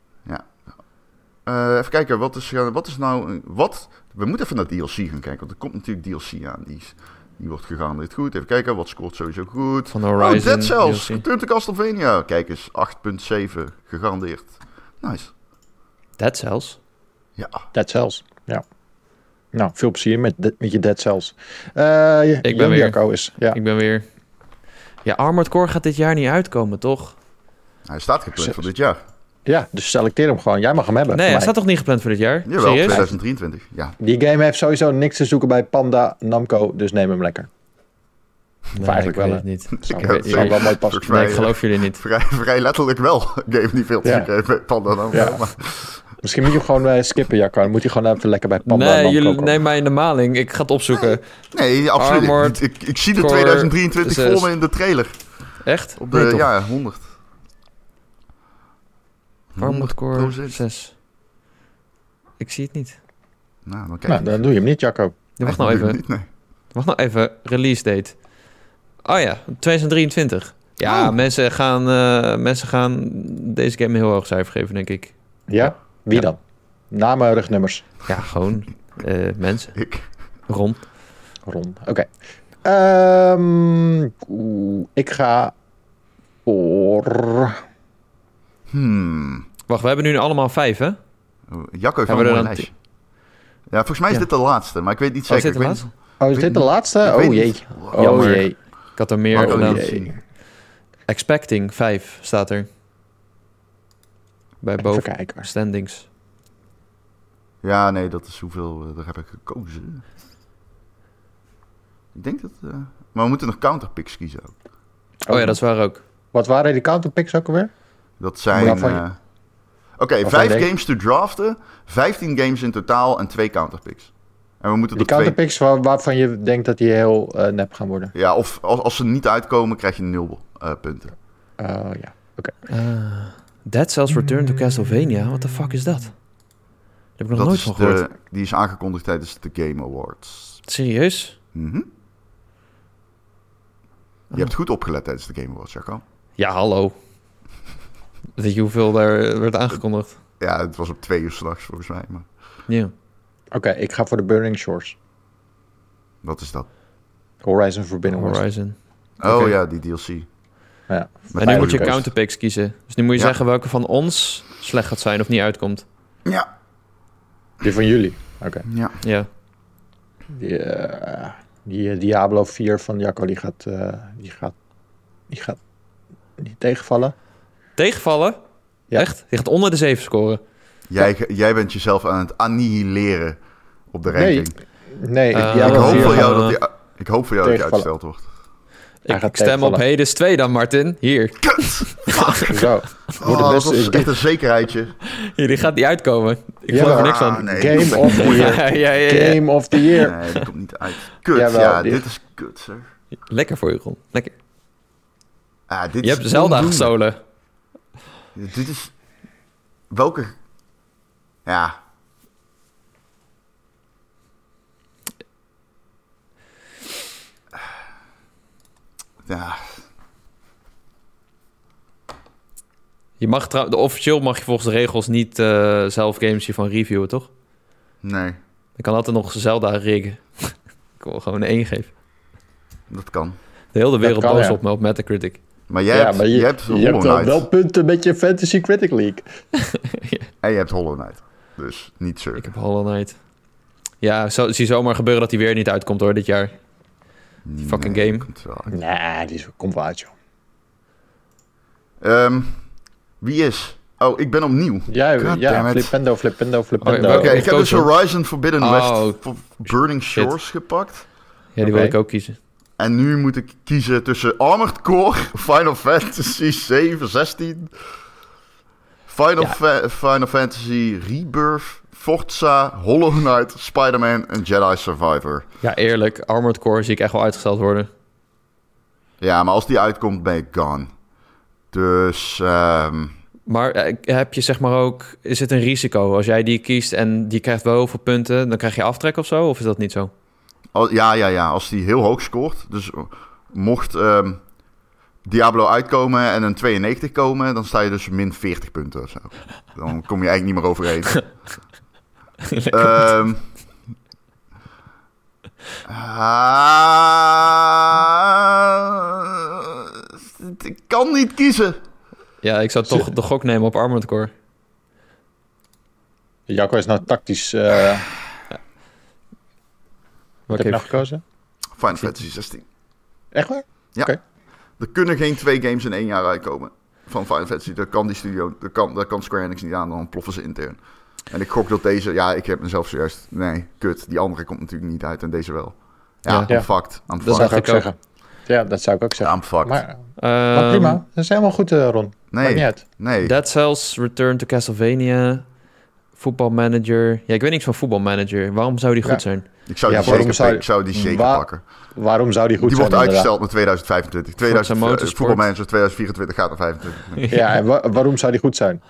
Eh, even kijken, wat is, wat is nou... Wat? We moeten even naar DLC gaan kijken, want er komt natuurlijk DLC aan. Die, is, die wordt gegarandeerd goed. Even kijken, wat scoort sowieso goed. Van Oh, Horizon. Dead Cells. Return to Castlevania. Kijk eens, 8.7 gegarandeerd. Nice. Dead Cells? Ja, Dead Cells. Ja. Nou, veel plezier met, de- met je Dead Cells. Eh Ik ben weer. Is. Ja. Ik ben weer... Ja, Armored Core gaat dit jaar niet uitkomen, toch? hij staat gepland voor dit jaar. ja, dus selecteer hem gewoon. Jij mag hem hebben. Nee, hij staat toch niet gepland voor dit jaar? Jawel, Serieus? 2023. Ja, Die game heeft sowieso niks te zoeken bij Panda Namco, dus neem hem lekker. Nee, eigenlijk ik wel, weet niet. Zou, Ik zou wel mooi passen. Nee, ik geloof jullie niet. vrij, vrij letterlijk wel. [laughs] Game niet veel te Ja. zoeken heeft bij Panda. Ja. Maar, Misschien moet je hem gewoon eh, skippen, Jacco. Dan moet je gewoon even lekker bij Panda Nee, jullie nemen mij in de maling. Ik ga het opzoeken. nee, absoluut. Armored ik, ik, ik zie de Core 2023 zes. voor me in de trailer. Echt? Op de, Nee, ja, 100. Armored Core 100%. 6. Ik zie het niet. Nou, dan kijk Nou, dan doe je hem niet, Jacco. Ja, Wacht nou even. Niet, nee. Wacht nou even. Release date. Oh ja, 2023. Ja, Oh. mensen, gaan, eh, mensen gaan deze game een heel hoog cijfer geven, denk ik. Ja? Wie Ja. dan? Namen, rugnummers. Ja, gewoon eh, mensen. Ik. Ron. Ron. Oké. Ehm, ik ga voor... Hmm. Wacht, we hebben nu allemaal vijf, hè? Oh, Jacco heeft een mooi dan lijstje. Ja, volgens mij is Ja. dit de laatste, maar ik weet niet Oh, is zeker. dit de Ik weet laatste? Oh, is dit de laatste? Oh jee. Oh jee. Ik had er meer gedaan. Expecting 5 staat er. Bij Even boven kijken. standings. Ja, nee, dat is hoeveel. eh, daar heb ik gekozen. Ik denk dat. eh, maar we moeten nog counterpicks kiezen ook. Oh, ja, dat is waar ook. Wat waren die counterpicks ook alweer? Dat zijn. Eh, Oké, Waarvan vijf games to draften, 15 games in totaal en twee counterpicks. En we moeten Die er twee. counterpicks waar, waarvan je denkt dat die heel eh, nep gaan worden. Ja, of als, als ze niet uitkomen, krijg je nul eh, punten. Oh ja. Ah, Dead Cells Return to Castlevania. What the fuck is dat? Daar heb ik nog Dat nooit van gehoord. de, die is aangekondigd tijdens de Game Awards. Serieus? Mhm. Je hebt goed opgelet tijdens de Game Awards, Jacco. Ja, hallo. Weet je hoeveel daar werd aangekondigd? Ja, het was op twee uur s'nachts volgens mij. Maar Ja. Oké, ik ga voor de Burning Shores. wat is dat? Horizon Forbidden West. Horizon. Oh Oké. ja, die DLC. Ja. En nu moet je counterpicks kiezen. Dus nu moet je Ja. zeggen welke van ons slecht gaat zijn of niet uitkomt. Ja, Die van jullie. Oké. ja. Ja. Die, eh, die eh, Diablo 4 van Jacco, die gaat, eh, die gaat, die gaat niet tegenvallen. Tegenvallen? Ja. Echt? Die gaat onder de 7 scoren. Jij, jij bent jezelf aan het annihileren op de Nee, ranking. Nee, Eh, ik, hoop 4 voor jou dat die, ik hoop voor jou dat die Tegenvallen. uitgesteld wordt. Ik, stem op. Hades 2 dan, Martin. Hier. [laughs] Zo. Oh, dat was echt een zekerheidje. Hier, die gaat niet uitkomen. Ik Ja, geloof er niks Ah, van. nee, Game of the year. uit. [laughs] Ja, ja, ja, ja. Game of the Year. Nee, die komt niet uit. Kut, Jawel, ja, dit is kut, zeg. Lekker voor je, Ron. Lekker. Ah, dit Je is hebt Zelda gestolen. Dit is... Welke... Ja. Ja, Je mag trouw- de officieel mag je volgens de regels niet eh, zelf games hiervan reviewen, toch? nee, Ik kan altijd nog Zelda riggen. [laughs] ik wil gewoon een 1 geven. dat kan. De hele wereld kan, boos ja. op me op Metacritic. Maar jij ja, hebt, maar je, je hebt je Hollow hebt wel, punten met je Fantasy Critic League. [laughs] En je hebt Hollow Knight. Dus niet zeuren. Ik heb Hollow Knight. Ja, zo, zie zomaar gebeuren dat hij weer niet uitkomt hoor, dit jaar. Die fucking game. Komt wel uit. Nee, die is, komt wel uit, joh. Ehm, wie is? Oh, ik ben opnieuw. Ja, God ja. Flippendo, Flippendo, Flippendo. welke- Oké, ik heb dus. Horizon Forbidden Oh, West voor Burning shit. Shores gepakt. Ja, die wil ik ook kiezen. En nu moet ik kiezen tussen Armored Core, Final Fantasy 7, 16, Final, Ja. Fa- Final Fantasy Rebirth, Forza, Hollow Knight, Spider-Man en Jedi Survivor. Ja, eerlijk. Armored Core zie ik echt wel uitgesteld worden. Ja, maar als die uitkomt ben ik gone. Dus ehm, Maar eh, heb je zeg maar ook... Is het een risico als jij die kiest en die krijgt wel heel veel punten... dan krijg je aftrek of zo? Of is dat niet zo? ja, ja, ja, als die heel hoog scoort. Dus mocht ehm, Diablo uitkomen en een 92 komen, dan sta je dus min 40 punten of zo. Dan kom je eigenlijk niet meer overheen. [laughs] Ehm ah, ik kan niet kiezen. ja, ik zou toch de gok nemen op Armored Core. Jacco is nou tactisch... eh wat heb je nou gekozen? Final Fantasy 16. Echt waar? Er kunnen geen twee games in één jaar uitkomen van Final Fantasy. Dat kan die studio, dat kan, dat kan Square Enix niet aan, dan ploffen ze intern. En ik gok dat deze, ja, ik heb mezelf zojuist, nee, kut, die andere komt natuurlijk niet uit en deze wel. Ja, Ja. I'm fucked. I'm Dat Dat zou ik ook zeggen. Ja, dat zou ik ook zeggen. I'm fucked. Maar, Ehm, maar prima, dat is helemaal goed, eh, Ron. Maakt niet nee, uit. nee. Dead Cells, Return to Castlevania, voetbalmanager. Ja, ik weet niks van voetbalmanager. Waarom zou die goed Ja. zijn? Ik zou Ja, die zeker, zou ik zou die zeker Waar- pakken. Waarom zou die goed die zijn? wordt inderdaad? uitgesteld naar 2025. 2000, eh, voetbalmanager 2024 gaat naar 25. [laughs] Ja, en wa- waarom zou die goed zijn?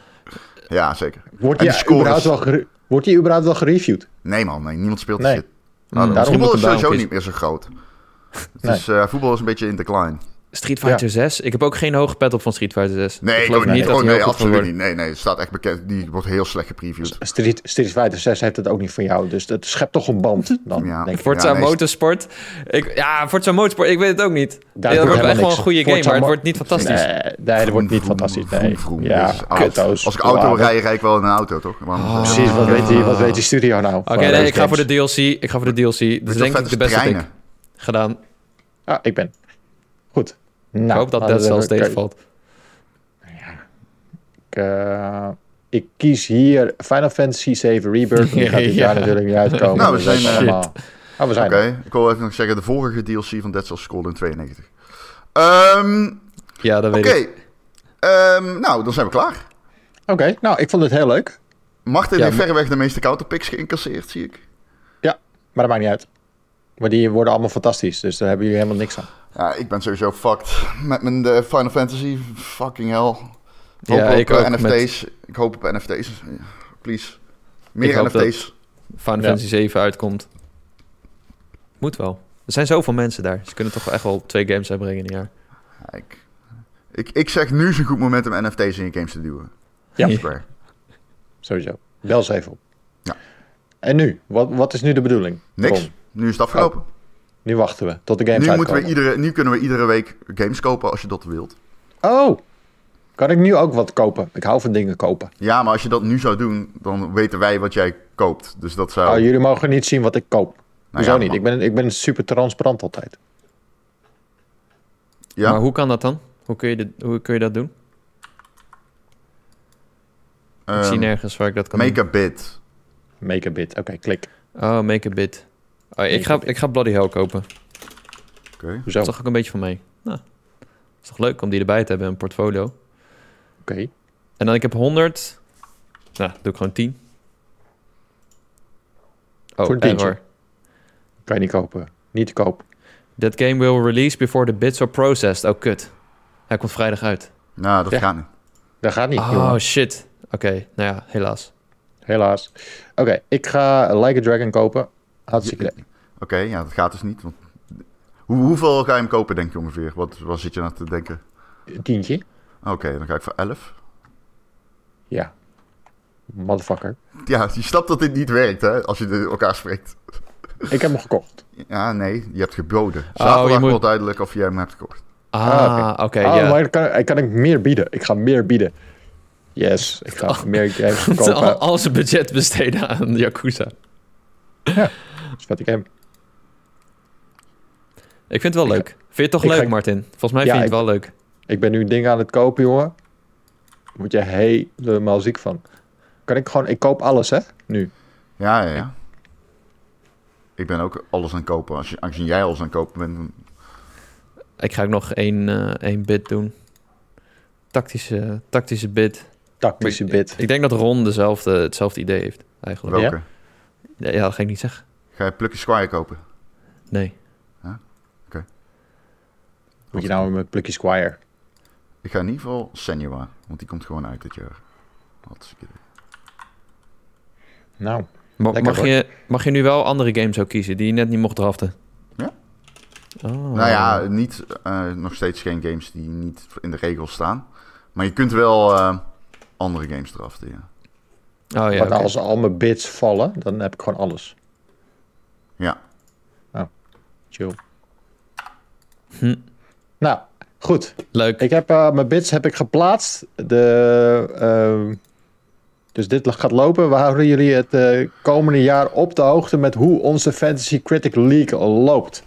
Ja, zeker. Wordt die, die überhaupt wel wordt die überhaupt wel gereviewd? Nee man, nee, niemand speelt Nee. die shit. Nou, Mm, voetbal is sowieso niet meer zo groot. [laughs] Het Nee. is, eh, voetbal is een beetje in decline. Street Fighter 6. Ik heb ook geen hoge pet op van Street Fighter 6. Nee, ik geloof ook niet dat Oh, nee, absoluut niet. Nee, nee, het staat echt bekend. Die wordt heel slecht gepreviewd. Street, Street Fighter 6 heeft het ook niet van jou, dus dat schept toch een band dan, Ja. denk ik. Forza Ja, nee, Motorsport. Ik, ja, Forza Motorsport. Ik weet het ook niet. Daar Ja, dat wordt echt wel een goede game, maar het wordt niet fantastisch. Nee, nee, dat wordt niet Vroom, fantastisch. vroom, Nee. vroom. Ja, Dus als- auto's. Als ik auto rij, rijd ik wel in een auto, toch? Oh. Precies, wat weet, die, wat weet die studio nou? Oké, nee, ik ga voor de? DLC. Ik ga voor de DLC. Dus je denk ik de beste gedaan. Ah, ik ben. Goed. Nou, ik hoop dat we- Cells kijk, tegenvalt. Ik, eh, ik kies hier Final Fantasy 7 Rebirth. Die [laughs] gaat dit Ja. jaar natuurlijk niet uitkomen. Nou, we Dat zijn. Oh, we zijn Oké, er. ik wil even nog zeggen, de vorige DLC van Dead Cells scoorde in 92. Ehm, Ja, dat Oké, weet ik. Ehm, nou, dan zijn we klaar. Oké, nou, ik vond het heel leuk. Martin Ja, heeft verreweg de meeste counterpicks geïncasseerd, zie ik. Maar dat maakt niet uit. Maar die worden allemaal fantastisch, dus daar hebben jullie helemaal niks aan. Ja, ik ben sowieso fucked met mijn eh, Final Fantasy. Fucking hell. Ik hoop Ja, op ik eh, NFT's. Ik hoop op NFT's. Please. Meer Ik hoop NFT's. Final Ja. Fantasy 7 uitkomt. Moet wel. Er zijn zoveel mensen daar. Ze kunnen toch echt wel twee games uitbrengen in een jaar. Ja, ik, ik, ik zeg nu is een goed moment om NFT's in je games te duwen. Ja. Square. Sowieso. Bel ze even op. Ja. En nu? Wat, wat is nu de bedoeling? Niks. Nu is het afgelopen. Nu wachten we tot de games Nu, moeten we iedere, nu kunnen we iedere week games kopen als je dat wilt. Oh, kan ik nu ook wat kopen? Ik hou van dingen kopen. Ja, maar als je dat nu zou doen, dan weten wij wat jij koopt. Dus dat zou... Oh, jullie mogen niet zien wat ik koop. Hoezo ja, niet? maar- Ik ben, ik ben super transparant altijd. ja? Maar hoe kan dat dan? Hoe kun je, dit, hoe kun je dat doen? ik zie Ehm, nergens waar ik dat kan Make doen. a bid. Make a bit. Oké, klik. Oh, make a bid. Oh, ik, ga, ik ga Bloody Hell kopen. Oké. Hoezo? Dat is toch ook een beetje van mee. Nou, is toch leuk om die erbij te hebben in een portfolio. Oké. En dan ik heb 100. Nou, doe ik gewoon 10. Oh, Voor error. Kan je niet kopen. Niet te koop. That game will release before the bits are processed. Oh, kut. Hij komt vrijdag uit. Nou, dat Ja. gaat niet. Dat gaat niet, Oh, jongen. shit. Oké, nou ja, helaas. Helaas. Oké, ik ga Like a Dragon kopen. Hartstikke idee. Oké, ja, dat gaat dus niet. Want... Hoe, hoeveel ga je hem kopen, denk je ongeveer? Wat, wat zit je nou te denken? Een Tientje? Oké, dan ga ik voor 11. Ja. Motherfucker. Ja, je snapt dat dit niet werkt, hè? Als je de- elkaar spreekt. Ik heb hem gekocht. Ja, nee, je hebt geboden. Oh, Zaterdag je moet- wordt duidelijk of jij hem hebt gekocht. Ah, oké, oh, ja. maar dan kan, ik kan ik meer bieden. Ik ga meer bieden. Yes, ik ga meer games [laughs] Al, kopen. al zijn budget besteden aan Yakuza. Dat is vet game. Ik vind het wel Ik leuk. Vind je het toch ik leuk, ga- Martin? Volgens mij Ja, vind je het ik- wel leuk. Ik ben nu dingen aan het kopen, jongen. Word je helemaal ziek van. Kan ik gewoon... Ik koop alles, hè? Nu. Ja, ja, ja. Ik ben ook alles aan het kopen. Als je, aangezien jij alles aan het kopen bent, dan- Ik ga ook nog één, eh één bid doen. Tactische, tactische bid. Tactische bit. Ik denk dat Ron dezelfde, hetzelfde idee heeft, eigenlijk. welke? Ja, ja, dat ga ik niet zeggen. Ga je Plucky Squire kopen? Nee. Moet je nou met Plucky Squire. Ik ga in ieder geval Senua, want die komt gewoon uit dit jaar. Idee. Nou, Ma- mag, hoor. je, mag je nu wel andere games ook kiezen die je net niet mocht draften? Ja. Oh. Nou ja, niet, eh, nog steeds geen games die niet in de regels staan. Maar je kunt wel eh, andere games draften, ja. Oh ja, maar oké. als al mijn bits vallen, dan heb ik gewoon alles. Ja, Chill. Hm. Nou, goed. Leuk. Ik heb eh, mijn bits heb ik geplaatst. De, ehm, dus dit gaat lopen. We houden jullie het eh, komende jaar op de hoogte met hoe onze Fantasy Critic League loopt.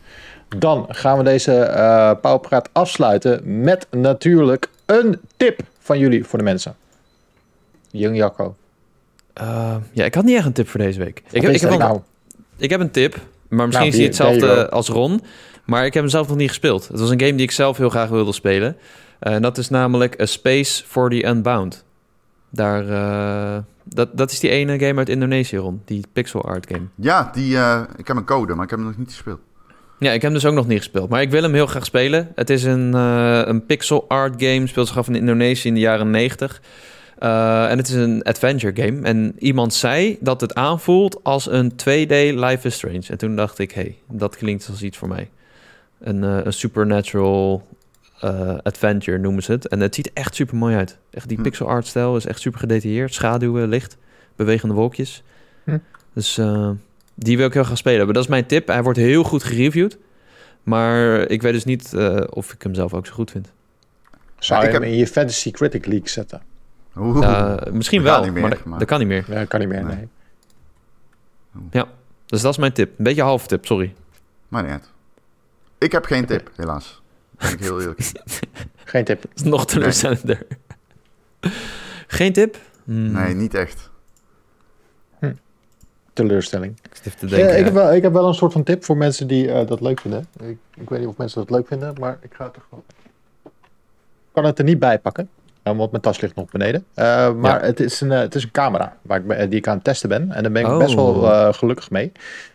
Dan gaan we deze eh Pauwpraat afsluiten met natuurlijk een tip van jullie voor de mensen. Jong Jacco. Eh, ja, ik had niet echt een tip voor deze week. Ik Wat heb, is ik, heb nou? Ik heb een tip, maar misschien Nou, is you hetzelfde als Ron. Maar ik heb hem zelf nog niet gespeeld. Het was een game die ik zelf heel graag wilde spelen. Eh, En dat is namelijk A Space for the Unbound. Daar, eh, dat, dat is die ene game uit Indonesië, Ron. Die pixel art game. ja die, eh, ik heb een code, maar ik heb hem nog niet gespeeld. Ja, ik heb hem dus ook nog niet gespeeld. Maar ik wil hem heel graag spelen. Het is een, eh, een pixel art game. Speelt zich af in Indonesië in de jaren 90. Eh, en het is een adventure game. En iemand zei dat het aanvoelt als een 2D Life is Strange. En toen dacht ik, hey, dat klinkt als iets voor mij. Een, eh, een supernatural eh, adventure noemen ze het. En het ziet echt super mooi uit. Echt die Hm. pixel art stijl is echt super gedetailleerd. Schaduwen, licht, bewegende wolkjes. Hm. Dus eh, die wil ik heel graag spelen. Maar dat is mijn tip. Hij wordt heel goed gereviewd. Maar ik weet dus niet eh, of ik hem zelf ook zo goed vind. Zou je ik hem in je Fantasy Critic League zetten? Oeh, Eh, misschien wel, gaat niet meer, maar, dat, maar- dat kan niet meer. Ja, kan niet meer, Nee. nee. Dus dat is mijn tip. Een beetje een halve tip, sorry. maar niet uit. Ik heb geen tip, helaas. Ben ik heel eerlijk. [laughs] Geen tip. Dat is nog teleurstellender. Geen tip? Hmm, Nee, niet echt. Teleurstelling. Ik Ja, heb wel, ik heb wel een soort van tip voor mensen die eh, dat leuk vinden. Ik, ik weet niet of mensen dat leuk vinden, maar ik ga het er gewoon... Ik kan het er niet bij pakken, want mijn tas ligt nog beneden. Eh, maar Ja. het, is een, eh, het is een camera waar ik, be- die ik aan het testen ben. En daar ben ik Oh. best wel eh, gelukkig mee.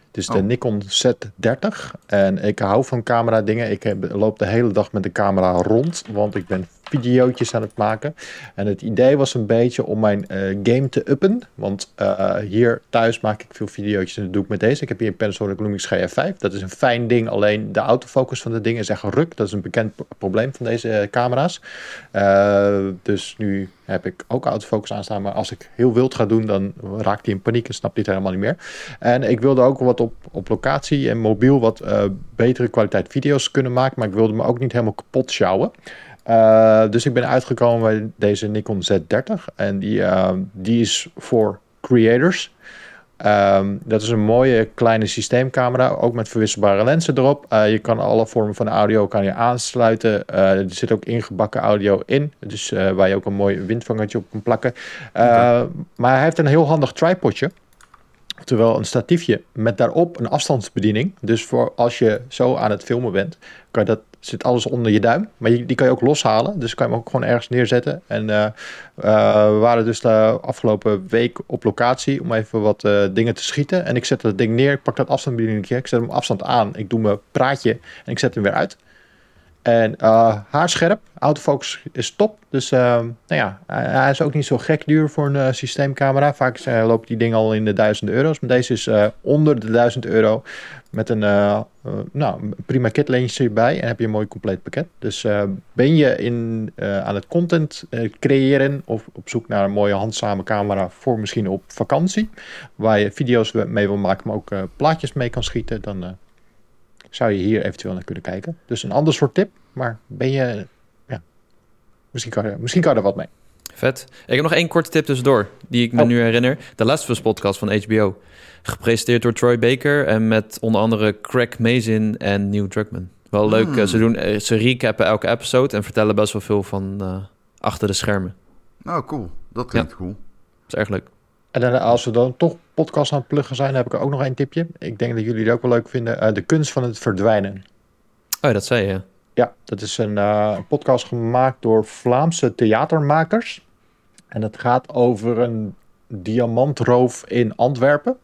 Het is de Oh. Nikon Z30. En ik hou van camera dingen. Ik heb, loop de hele dag met de camera rond, want ik ben videootjes aan het maken. En het idee was een beetje om mijn eh, game te uppen. Want uh, hier thuis maak ik veel videootjes en dat doe ik met deze. Ik heb hier een Panasonic Lumix GF5. Dat is een fijn ding, alleen de autofocus van de ding is echt ruk. Dat is een bekend probleem van deze camera's. dus nu heb ik ook autofocus aanstaan. Maar als ik heel wild ga doen, dan raakt hij in paniek en snapt hij het helemaal niet meer. En ik wilde ook wat op, op locatie en mobiel wat betere kwaliteit video's kunnen maken. Maar ik wilde me ook niet helemaal kapot sjouwen. Uh, dus ik ben uitgekomen bij deze Nikon Z30. En die, uh, die is voor creators. Um, dat is een mooie kleine systeemcamera, ook met verwisselbare lenzen erop. Uh, je kan alle vormen van audio kan je aansluiten. Er zit ook ingebakken audio in, dus waar je ook een mooi windvangertje op kan plakken. Okay. Maar hij heeft een heel handig tripodje. Oftewel een statiefje met daarop een afstandsbediening. Dus voor als je zo aan het filmen bent, kan dat zit alles onder je duim. Maar die kan je ook loshalen. Dus kan je hem ook gewoon ergens neerzetten. En uh, uh, we waren dus de afgelopen week op locatie om even wat uh, dingen te schieten. En ik zet dat ding neer. Ik pak dat afstandsbediening. Ik zet hem afstand aan. Ik doe mijn praatje en ik zet hem weer uit. En haarscherp. Autofocus is top. Dus nou ja, hij is ook niet zo gek duur voor een systeemcamera. Vaak loopt die ding al in de duizenden euro's. Maar deze is onder de duizend euro. Met een uh, uh, nou, prima kitleentje erbij en heb je een mooi compleet pakket. Dus uh, ben je in, aan het content creëren of op zoek naar een mooie handzame camera voor misschien op vakantie, waar je video's mee wil maken, maar ook plaatjes mee kan schieten, dan zou je hier eventueel naar kunnen kijken. Dus een ander soort tip, maar ben je, ja, misschien kan, je, misschien kan er wat mee. Vet. Ik heb nog één korte tip tussendoor, die ik me oh. nu herinner. De Last of Us podcast van HBO. Gepresenteerd door Troy Baker en met onder andere Craig Mazin en Neil Druckmann. Wel leuk. Hmm. Uh, ze, doen, uh, ze recappen elke episode en vertellen best wel veel van uh, achter de schermen. Oh, cool. Dat klinkt Ja. cool. Dat is erg leuk. En dan, als we dan toch podcast aan het pluggen zijn, heb ik er ook nog één tipje. Ik denk dat jullie het ook wel leuk vinden. Eh, de kunst van het verdwijnen. Oh, dat zei je. ja. Ja, dat is een uh, podcast gemaakt door Vlaamse theatermakers. En dat gaat over een diamantroof in Antwerpen.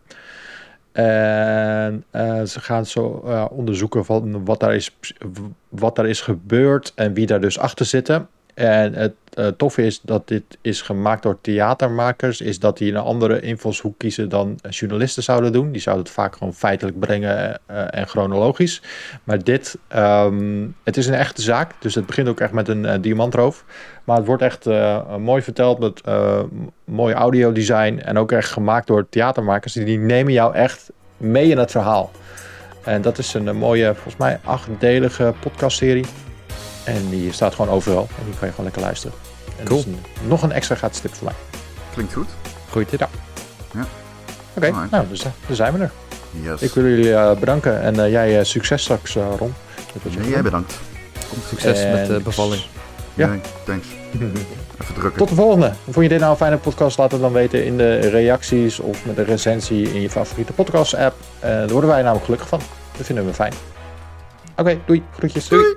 En uh, ze gaan zo uh, onderzoeken van wat daar, is, wat daar is gebeurd en wie daar dus achter zitten. En het uh, toffe is dat dit is gemaakt door theatermakers, is dat die een andere invalshoek kiezen dan journalisten zouden doen. Die zouden het vaak gewoon feitelijk brengen uh, en chronologisch. Maar dit, um, het is een echte zaak, dus het begint ook echt met een uh, diamantroof. Maar het wordt echt mooi verteld met mooi audiodesign en ook echt gemaakt door theatermakers. Die nemen jou echt mee in het verhaal. En dat is een mooie, volgens mij achtdelige podcastserie. En die staat gewoon overal. En die kan je gewoon lekker luisteren. En Cool. dat is een- nog een extra gratis tip voor mij. Klinkt goed. Goeie tip. Ja. Ja. Oké, nou, dus, eh, daar zijn we er. Yes. Ik wil jullie eh, bedanken. En eh, jij eh, succes straks, eh, Ron. Nee, jij bedankt. Succes En met de bevalling. Ja. Nee, thanks. [laughs] Even drukken. Tot de volgende. Vond je dit nou een fijne podcast? Laat het dan weten in de reacties of met een recensie in je favoriete podcast app. Eh daar worden wij namelijk gelukkig van. Dat vinden we fijn. Oké, doei. Groetjes. Doei.